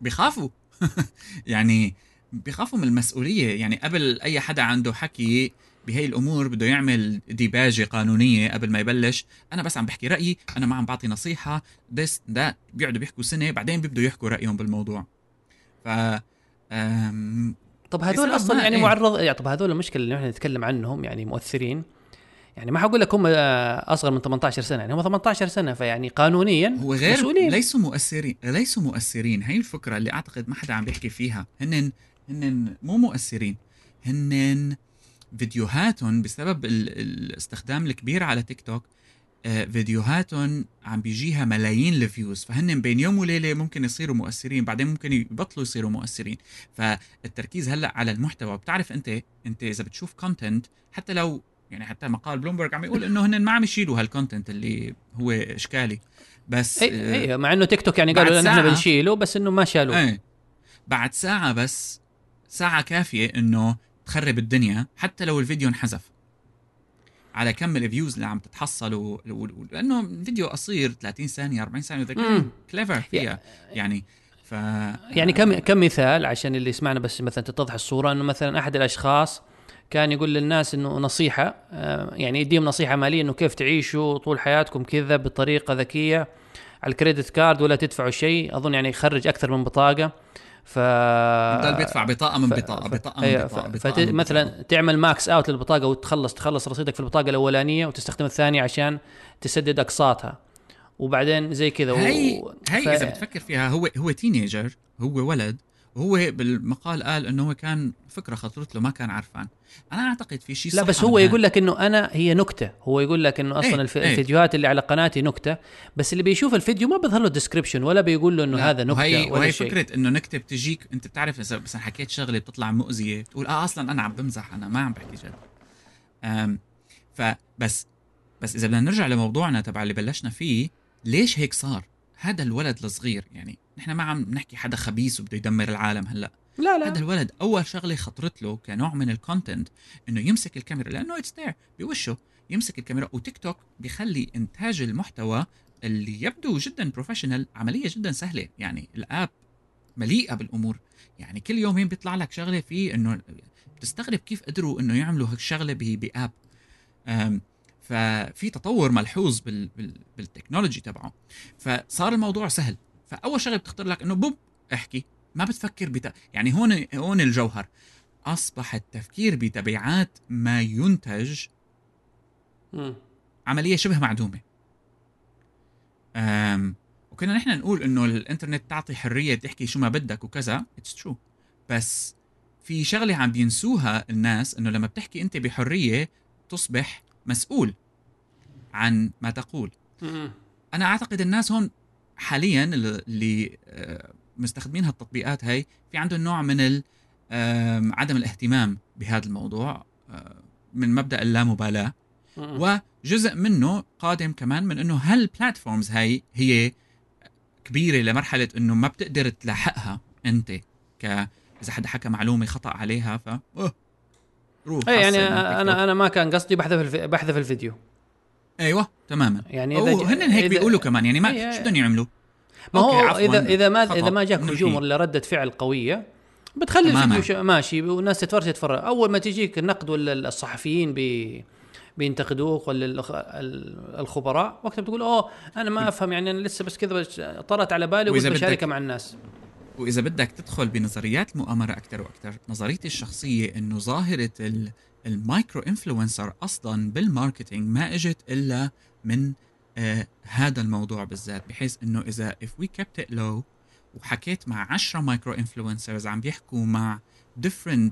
بيخافوا. (laughs) يعني بيخافوا من المسؤولية. يعني قبل أي حدا عنده حكي بهي الأمور بده يعمل ديباجة قانونية قبل ما يبلش. أنا بس عم بحكي رأيي أنا ما عم بعطي نصيحة. This ده بيقعدوا بيحكوا سنة بعدين بيبدوا يحكوا رأيهم بالموضوع. ف أم، طب هذول أصلا يعني إيه؟ معرض يعني طب هذول المشكلة اللي إحنا نتكلم عنهم يعني مؤثرين. يعني ما حقول لك هم آه، أصغر من 18 سنة. يعني هم 18 سنة فيعني قانونيا هو غير مسؤولين. ليسوا مؤثرين ليسوا مؤثرين. هي الفكرة اللي أعتقد ما حدا عم بيحكي فيها. هن هن مو مؤثرين هن فيديوهاتهم بسبب ال- الاستخدام الكبير على تيك توك آه، فيديوهاتهم عم بيجيها ملايين ال views. فهن بين يوم وليلة ممكن يصيروا مؤثرين بعدين ممكن يبطلوا يصيروا مؤثرين. فالتركيز هلأ على المحتوى. بتعرف أنت أنت إذا بتشوف content حتى لو يعني حتى مقال بلومبرج عم يقول إنه هن ما عم يشيلوا هال content اللي هو إشكالي. بس إي إي مع إنه تيك توك يعني قالوا نحن. بنشيله بس إنه ما شالوه. بعد ساعة بس ساعة كافية إنه تخرب الدنيا حتى لو الفيديو انحذف. على كم ال views اللي عم تتحصل و... و... و... لأنه فيديو قصير 30 ثانية 40 ثانية. clever فيها. يعني ف يعني كم كم مثال عشان اللي يسمعنا بس مثلا تتضح الصورة إنه مثلا أحد الأشخاص كان يقول للناس إنه نصيحة آه، يعني يديهم نصيحة مالية إنه كيف تعيشوا طول حياتكم كذا بطريقة ذكية على ال credit card ولا تدفعوا شيء أظن يعني يخرج أكثر من بطاقة. ف بضل بيدفع بطاقة من بطاقة ف- بطاقة من أيوة، بطاقة, ف- بطاقة فت... من مثلا بطاقة. تعمل max out للبطاقة وتخلص تخلص رصيدك في البطاقة الأولانية وتستخدم الثانية عشان تسدد أقساطها وبعدين زي كذا هي و... هي ف- إذا بتفكر فيها هو هو teenager هو ولد وهو بالمقال قال إنه هو كان فكرة خطرت له ما كان عرفان. أنا أعتقد في شيء لا بس هو. يقول لك إنه أنا هي نكتة. هو يقول لك إنه أصلا الف... إيه. الفيديوهات اللي على قناتي نكتة بس اللي بيشوف الفيديو ما بيظهر له ديسكربشن ولا بيقول له إنه هذا نكتة وهي ولا وهي شيء. فكرة إنه نكتة بتجيك أنت بتعرف إذا مثلا حكيت شغلة بتطلع مؤذية بتقول آه أصلا أنا عم بمزح أنا ما عم بحكي جد. فبس بس إذا بدنا نرجع لموضوعنا تبع اللي بلشنا فيه ليش هيك صار؟ هذا الولد الصغير يعني نحن ما عم نحكي حدا خبيث وبده يدمر العالم هلأ. لا هذا لا الولد أول شغلة خطرت له كنوع من ال content إنه يمسك الكاميرا لأنه it's there بوشه يمسك الكاميرا. وتيك توك بيخلي إنتاج المحتوى اللي يبدو جدا professional عملية جدا سهلة. يعني ال app مليئة بالأمور. يعني كل يومين بيطلع لك شغلة فيه إنه بتستغرب كيف قدروا إنه يعملوا هيك شغله ب- باب ففي تطور ملحوظ بال... بال... بال technology تبعه. فصار الموضوع سهل. فأول شغلة بتخطر لك إنه بوب احكي. ما بتفكر بت... يعني هون هون الجوهر. اصبح التفكير بتبعات ما ينتج. عملية شبه معدومة. um وكنا نحن نقول إنه الإنترنت تعطي حرية تحكي شو ما بدك وكذا. it's true بس في شغلة عم بينسوها الناس إنه لما بتحكي أنت بحرية تصبح مسؤول عن ما تقول. أنا أعتقد الناس هون حاليا اللي آه، مستخدمين هالتطبيقات هاي في عندهم نوع من عدم الاهتمام بهذا الموضوع آه، من مبدأ اللامبالاة. وجزء منه قادم كمان من إنه هالبلاتفورمز هاي هي كبيرة لمرحلة إنه ما بتقدر تلاحقها أنت ك إذا حدا حكى معلومة خطأ عليها ف. روح اي يعني. أنا أنا ما كان قصدي بحذف الف... بحذف الفيديو أيوه تماما. يعني إذا ج- هن هيك إذا- بيقولوا كمان يعني ما إيه، شو بدهم يعملوا؟ ما هو اذا إذا ما خطأ، إذا ما جاك. هجوم ولا ردة فعل قوية بتخلي. الفيديو ماشي والناس تتفرج تتفرج. أول ما تجيك النقد ولا الصحفيين بي بينتقدوك ولا الخبراء وقتها بتقول أوه أنا ما أفهم يعني أنا لسه بس كذا طرت على بالي وقلت بشاركها مع الناس. وإذا بدك تدخل بنظريات المؤامرة أكثر وأكثر نظريتي الشخصية إنه ظاهرة ال- ال micro influencer أصلا بال marketing ما إجت إلا من آه هذا الموضوع بالذات بحيث إنه إذا if we kept it low وحكيت مع 10 micro influencers عم بيحكوا مع different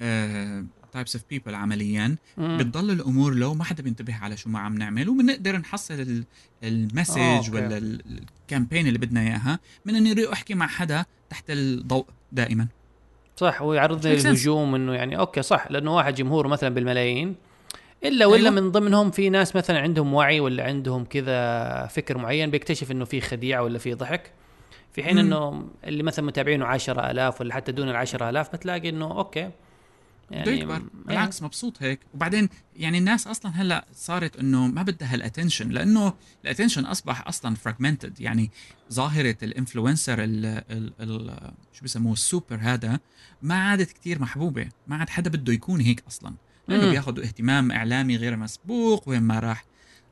آه types of people عمليا مم. بتضل الأمور لو ما حدا بينتبه على شو ما عم نعمل وبنقدر نحصل ال- آه، ال message okay. ولا ال- ال campaign اللي بدنا إياها من إني أروح أحكي مع حدا تحت الضوء دائما صح ويعرضني. للهجوم إنه يعني okay صح لأنه واحد جمهوره مثلا بالملايين إلا ولا أيوة. من ضمنهم في ناس مثلا عندهم وعي ولا عندهم كذا فكر معين بيكتشف إنه في خديعة ولا في ضحك في حين. إنه اللي مثلا متابعينه 10000 ولا حتى دون ال 10000 بتلاقي إنه okay بده يكبر يعني بالعكس مبسوط هيك. وبعدين يعني الناس أصلا هلأ صارت إنه ما بدها هال attention لأنه ال attention أصبح أصلا fragmented يعني ظاهرة ال influencer ال ال ال شو بسموه السوبر هذا ما عادت كتير محبوبة. ما عاد حدا بده يكون هيك أصلا. لأنه مم. بياخذوا اهتمام إعلامي غير مسبوق وين ما راح.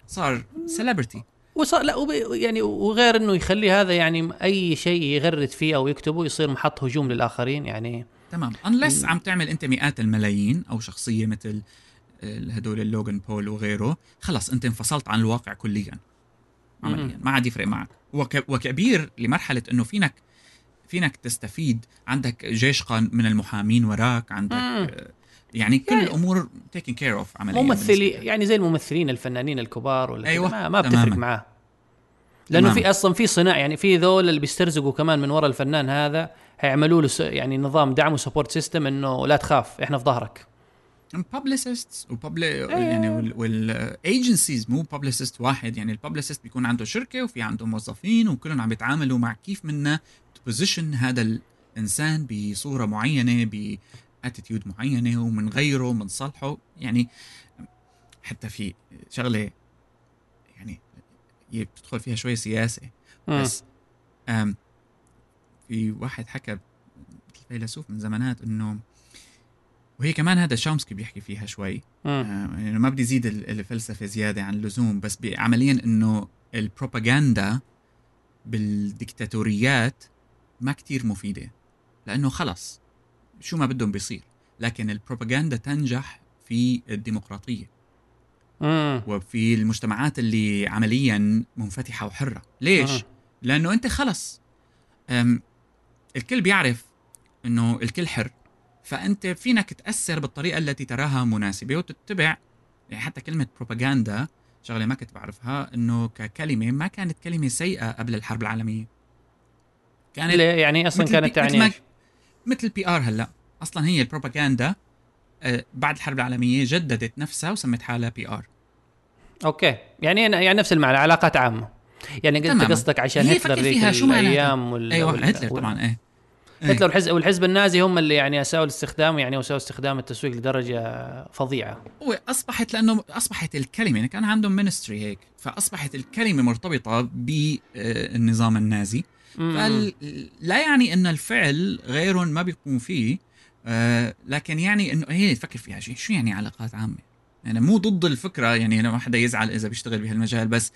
صار celebrity وصار لا وب- يعني وغير إنه يخلي هذا يعني أي شيء يغرد فيه أو يكتبه يصير محط هجوم للآخرين. يعني تمام. Unless عم تعمل أنت مئات الملايين أو شخصية مثل ال- هدول اللوغان بول وغيره خلص أنت انفصلت عن الواقع كليا. عمليا. ما عاد يفرق معك. وك وكبير لمرحلة إنه فينك فينك تستفيد. عندك جيش قان من المحامين وراك عندك مم. آه، يعني كل يعني الأمور taken care of عمليا ممثلي. يعني زي الممثلين الفنانين الكبار ولا أيوة، ما, ما بتفرق. معاه. لأنه. في أصلا في صناع يعني في ذول اللي بيسترزقوا كمان من وراء الفنان هذا هيعملوا له س- يعني نظام دعم و support system إنه لا تخاف إحنا في ظهرك publicists وببل إيه. يعني وال agencies مو publicist واحد يعني ال publicist بيكون عنده شركة وفي عنده موظفين وكلهم عم بيتعاملوا مع كيف منا نـ position هذا الإنسان بصورة معينة ب attitude معينة ومنغيره ومنصلحه يعني حتى في شغلة بتدخل فيها شوي سياسة. مم. بس أم في واحد حكى فيلسوف من زمانات إنه وهي كمان هذا شومسكي بيحكي فيها شوي. آه، يعني ما بدي زيد ال- الفلسفة زيادة عن اللزوم بس عمليا إنه البروباغندا بالديكتاتوريات ما كتير مفيدة. لأنه خلص شو ما بدهم بيصير. لكن البروباغندا تنجح في الديمقراطية. مم. وفي المجتمعات اللي عمليا منفتحة وحرة. ليش؟ مم. لأنه أنت خلص. الكل بيعرف إنه الكل حر. فأنت فينك تأثر بالطريقة التي تراها مناسبة وتتبع. يعني حتى كلمة بروباغندا شغلة ما كنت بعرفها إنه ككلمة ما كانت كلمة سيئة قبل الحرب العالمية. كانت؟ يعني أصلا كانت تعني مثل PR هلأ. أصلا هي البروباغندا آه، بعد الحرب العالمية جددت نفسها وسمت حالها PR okay يعني أنا- يعني نفس المعنى علاقات عامة يعني تماماً. قصدك عشان هي هتلر فيها شو؟ الأيام وال أيوه وال- هتلر طبعا إيه إيه. هتلر والحزب والحزب النازي هم اللي يعني اساءوا الاستخدام يعني اساءوا استخدام التسويق لدرجة فظيعة واصبحت لأنه أصبحت الكلمة يعني كان عندهم ministry هيك فأصبحت الكلمة مرتبطة بالنظام النازي مم. فال... لا يعني إن الفعل غير ما بيقوم فيه آه لكن يعني إنه هي تفكر فيها. شيء شو يعني علاقات عامة؟ يعني مو ضد الفكرة يعني لما حدا يزعل ار بيشتغل بهالمجال بس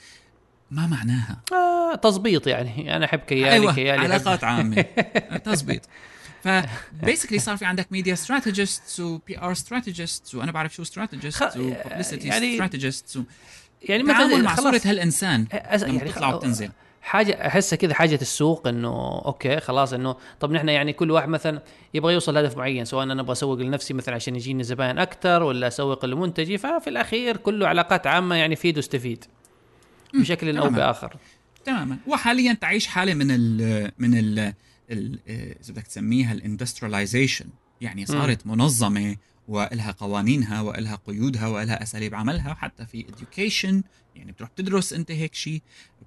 ما معناها. آه تظبيط يعني. أنا أحب كيالي أيوه كيالي علاقات عامة. (laughs) تظبيط فبيسكلي صار في عندك ميديا ستراتيجيستس وبي ار ستراتيجيستس وأنا بعرف شو ستراتيجيستس خ- وببليستي يعني- ستراتيجيستس يعني التعامل مع. صورة هالإنسان لما تطلع وتنزل حاجة أحسها كذا حاجة السوق إنه okay خلاص إنه طب نحن يعني كل واحد مثلا يبغى يوصل لهدف معين سواء أنا أبغى أسوق لنفسي مثلا عشان يجيني زباين أكثر ولا أسوق لمنتجي ففي الأخير كله علاقات عامة يعني فيد واستفيد بشكل أو. بآخر. تماما. وحاليا تعيش حالة من ال من ال اذا بدك تسميها؟ ال industrialization يعني صارت منظمة وإلها قوانينها وإلها قيودها وإلها أساليب عملها حتى في education يعني بتروح تدرس أنت هيك شيء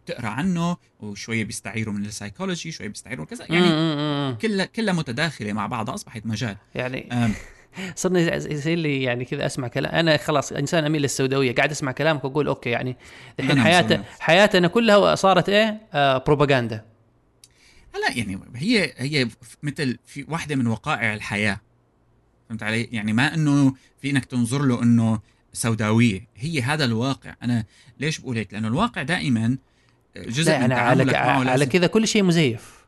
بتقرأ عنه وشوية بيستعيروا من السايكولوجي شوية بيستعيروا كذا. يعني كلها كلها متداخلة مع بعضها أصبحت مجال. يعني um، (laughs) صرني يصير لي يعني كذا أسمع كلام. أنا خلاص إنسان أميل للسوداوية قاعد أسمع كلامك وأقول okay يعني الحين حياتنا. حياتنا كلها صارت إيه؟ آه بروباغندا هلا يعني هي هي مثل في واحدة من وقائع الحياة. فهمت علي؟ يعني ما إنه في إنك تنظر له إنه سوداوية، هي هذا الواقع، أنا ليش بقول هيك؟ لأنه الواقع دائما جزء لا من على معه على كذا كل شيء مزيف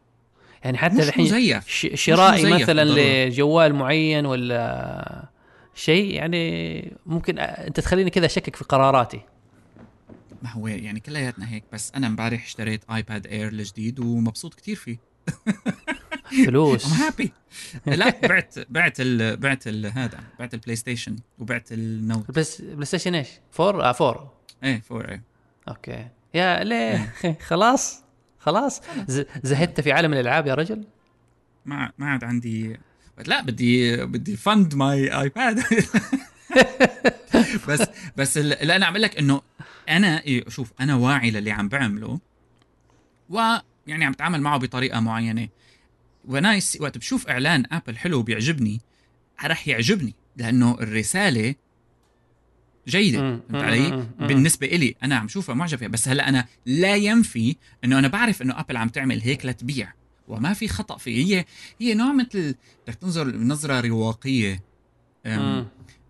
يعني حتى مش الحين شرائي مزيف مثلا بالضرورة. لجوال معين ولا شيء يعني ممكن أنت تخليني كذا أشكك في قراراتي ما هو يعني كلياتنا هيك بس أنا امبارح اشتريت ايباد اير الجديد ومبسوط كتير فيه (laughs) فلوس. I'm happy لا (laughs) بعت بعت ال بعت ال هذا بعت ال PlayStation وبعت النوت بس PlayStation إيش؟ 4 آه 4 إيه four إيه. okay. يا ليه؟ (laughs) خلاص خلاص. ز- زهدت في عالم الألعاب يا رجل؟ ما ما عاد عندي. لا بدي بدي fund my iPad بس بس ال- اللي أنا عم لك إنه أنا إيه، شوف أنا واعي للي عم بعمله ويعني عم بتعامل معه بطريقة معينة. و nice وقت بشوف إعلان Apple حلو بيعجبني رح يعجبني لأنه الرسالة جيدة فهمت علي؟ بالنسبة إلي أنا عم شوفها معجب فيها. بس هلأ أنا لا ينفي إنه أنا بعرف إنه Apple عم تعمل هيك لتبيع. وما في خطأ في هي هي نوع مثل بدك تنظر بنظره رواقية.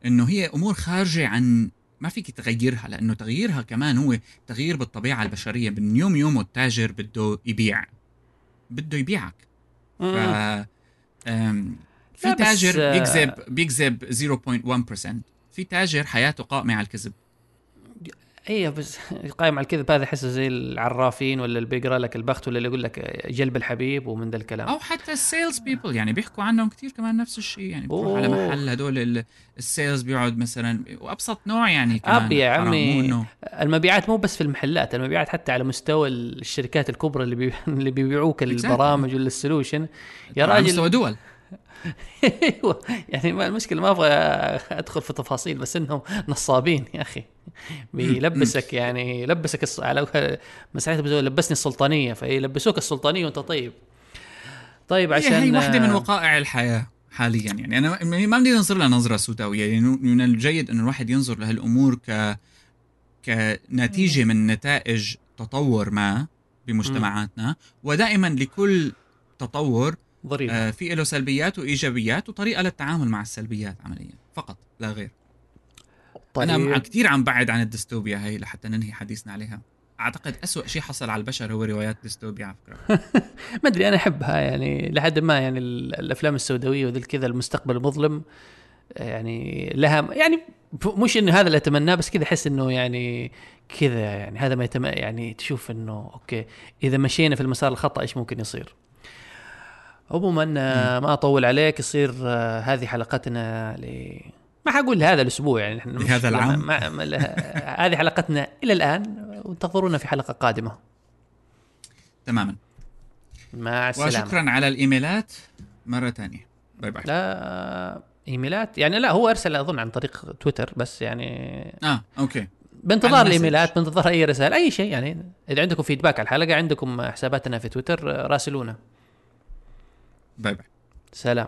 إنه هي أمور خارجة عن ما فيك تغيرها لأنه تغييرها كمان هو تغيير بالطبيعة البشرية من يوم يومه التاجر بده يبيع. بده يبيعك. ف في تاجر آه، بيكذب بيكذب 0.1% في تاجر حياته قائمة على الكذب. أيوه بس قايم على الكذب هذا احسه زي العرافين ولا اللي بيقرا لك البخت ولا اللي يقول لك جلب الحبيب ومن ذا الكلام أو حتى ال sales people يعني بيحكوا عنهم كثير كمان نفس الشيء يعني بتروح على. محل هدول ال- السيلز بيقعد مثلا وأبسط نوع يعني كمان أب يا عمي. المبيعات مو بس في المحلات المبيعات حتى على مستوى الشركات الكبرى اللي بي... اللي بيبيعوك البرامج ولا السولوشن يا على راجل مستوى دول (laughs) أيوه. يعني ما المشكلة ما أبغى أدخل في تفاصيل بس إنهم نصابين يا أخي. بيلبسك (laughs) يعني يلبسك الص... على مساعدة بزول لبسني السلطانية فيلبسوك السلطانية وأنت طيب. طيب عشان هي واحدة من وقائع الحياة حاليا يعني. أنا ما ما بدي انظر لها نظرة سوداوية. يعني من الجيد إنه الواحد ينظر لهالأمور ك كنتيجة من نتائج تطور ما بمجتمعاتنا. ودائما لكل تطور ظريف آه، في له سلبيات وإيجابيات وطريقة للتعامل مع السلبيات عمليا فقط لا غير. طيب. أنا كثير عم بعد عن الديستوبيا هي لحتى ننهي حديثنا عليها. أعتقد أسوأ شيء حصل على البشر هو روايات ديستوبيا على فكرة. (laughs) ما أدري أنا أحبها يعني لحد ما يعني ال- الأفلام السوداوية وذي كذا المستقبل المظلم يعني لها يعني مش إنه هذا اللي أتمناه بس كذا أحس إنه يعني كذا يعني هذا ما يتم يعني تشوف إنه okay إذا مشينا في المسار الخطأ إيش ممكن يصير؟ عموما آه، ما أطول عليك يصير آه، هذه حلقتنا ل ما حقول هذا الأسبوع يعني إحنا لهذا العام؟ ما ما هذه حلقتنا إلى الآن وانتظرونا في حلقة قادمة. تماما. مع السلامة. وشكرا على الإيميلات مرة ثانية. bye bye. لا إيميلات يعني لا هو أرسل أظن عن طريق تويتر بس يعني آه okay. بانتظار الإيميلات بانتظار أي رسائل أي شيء يعني إذا عندكم feedback على الحلقة عندكم حساباتنا في تويتر راسلونا. bye bye. سلام.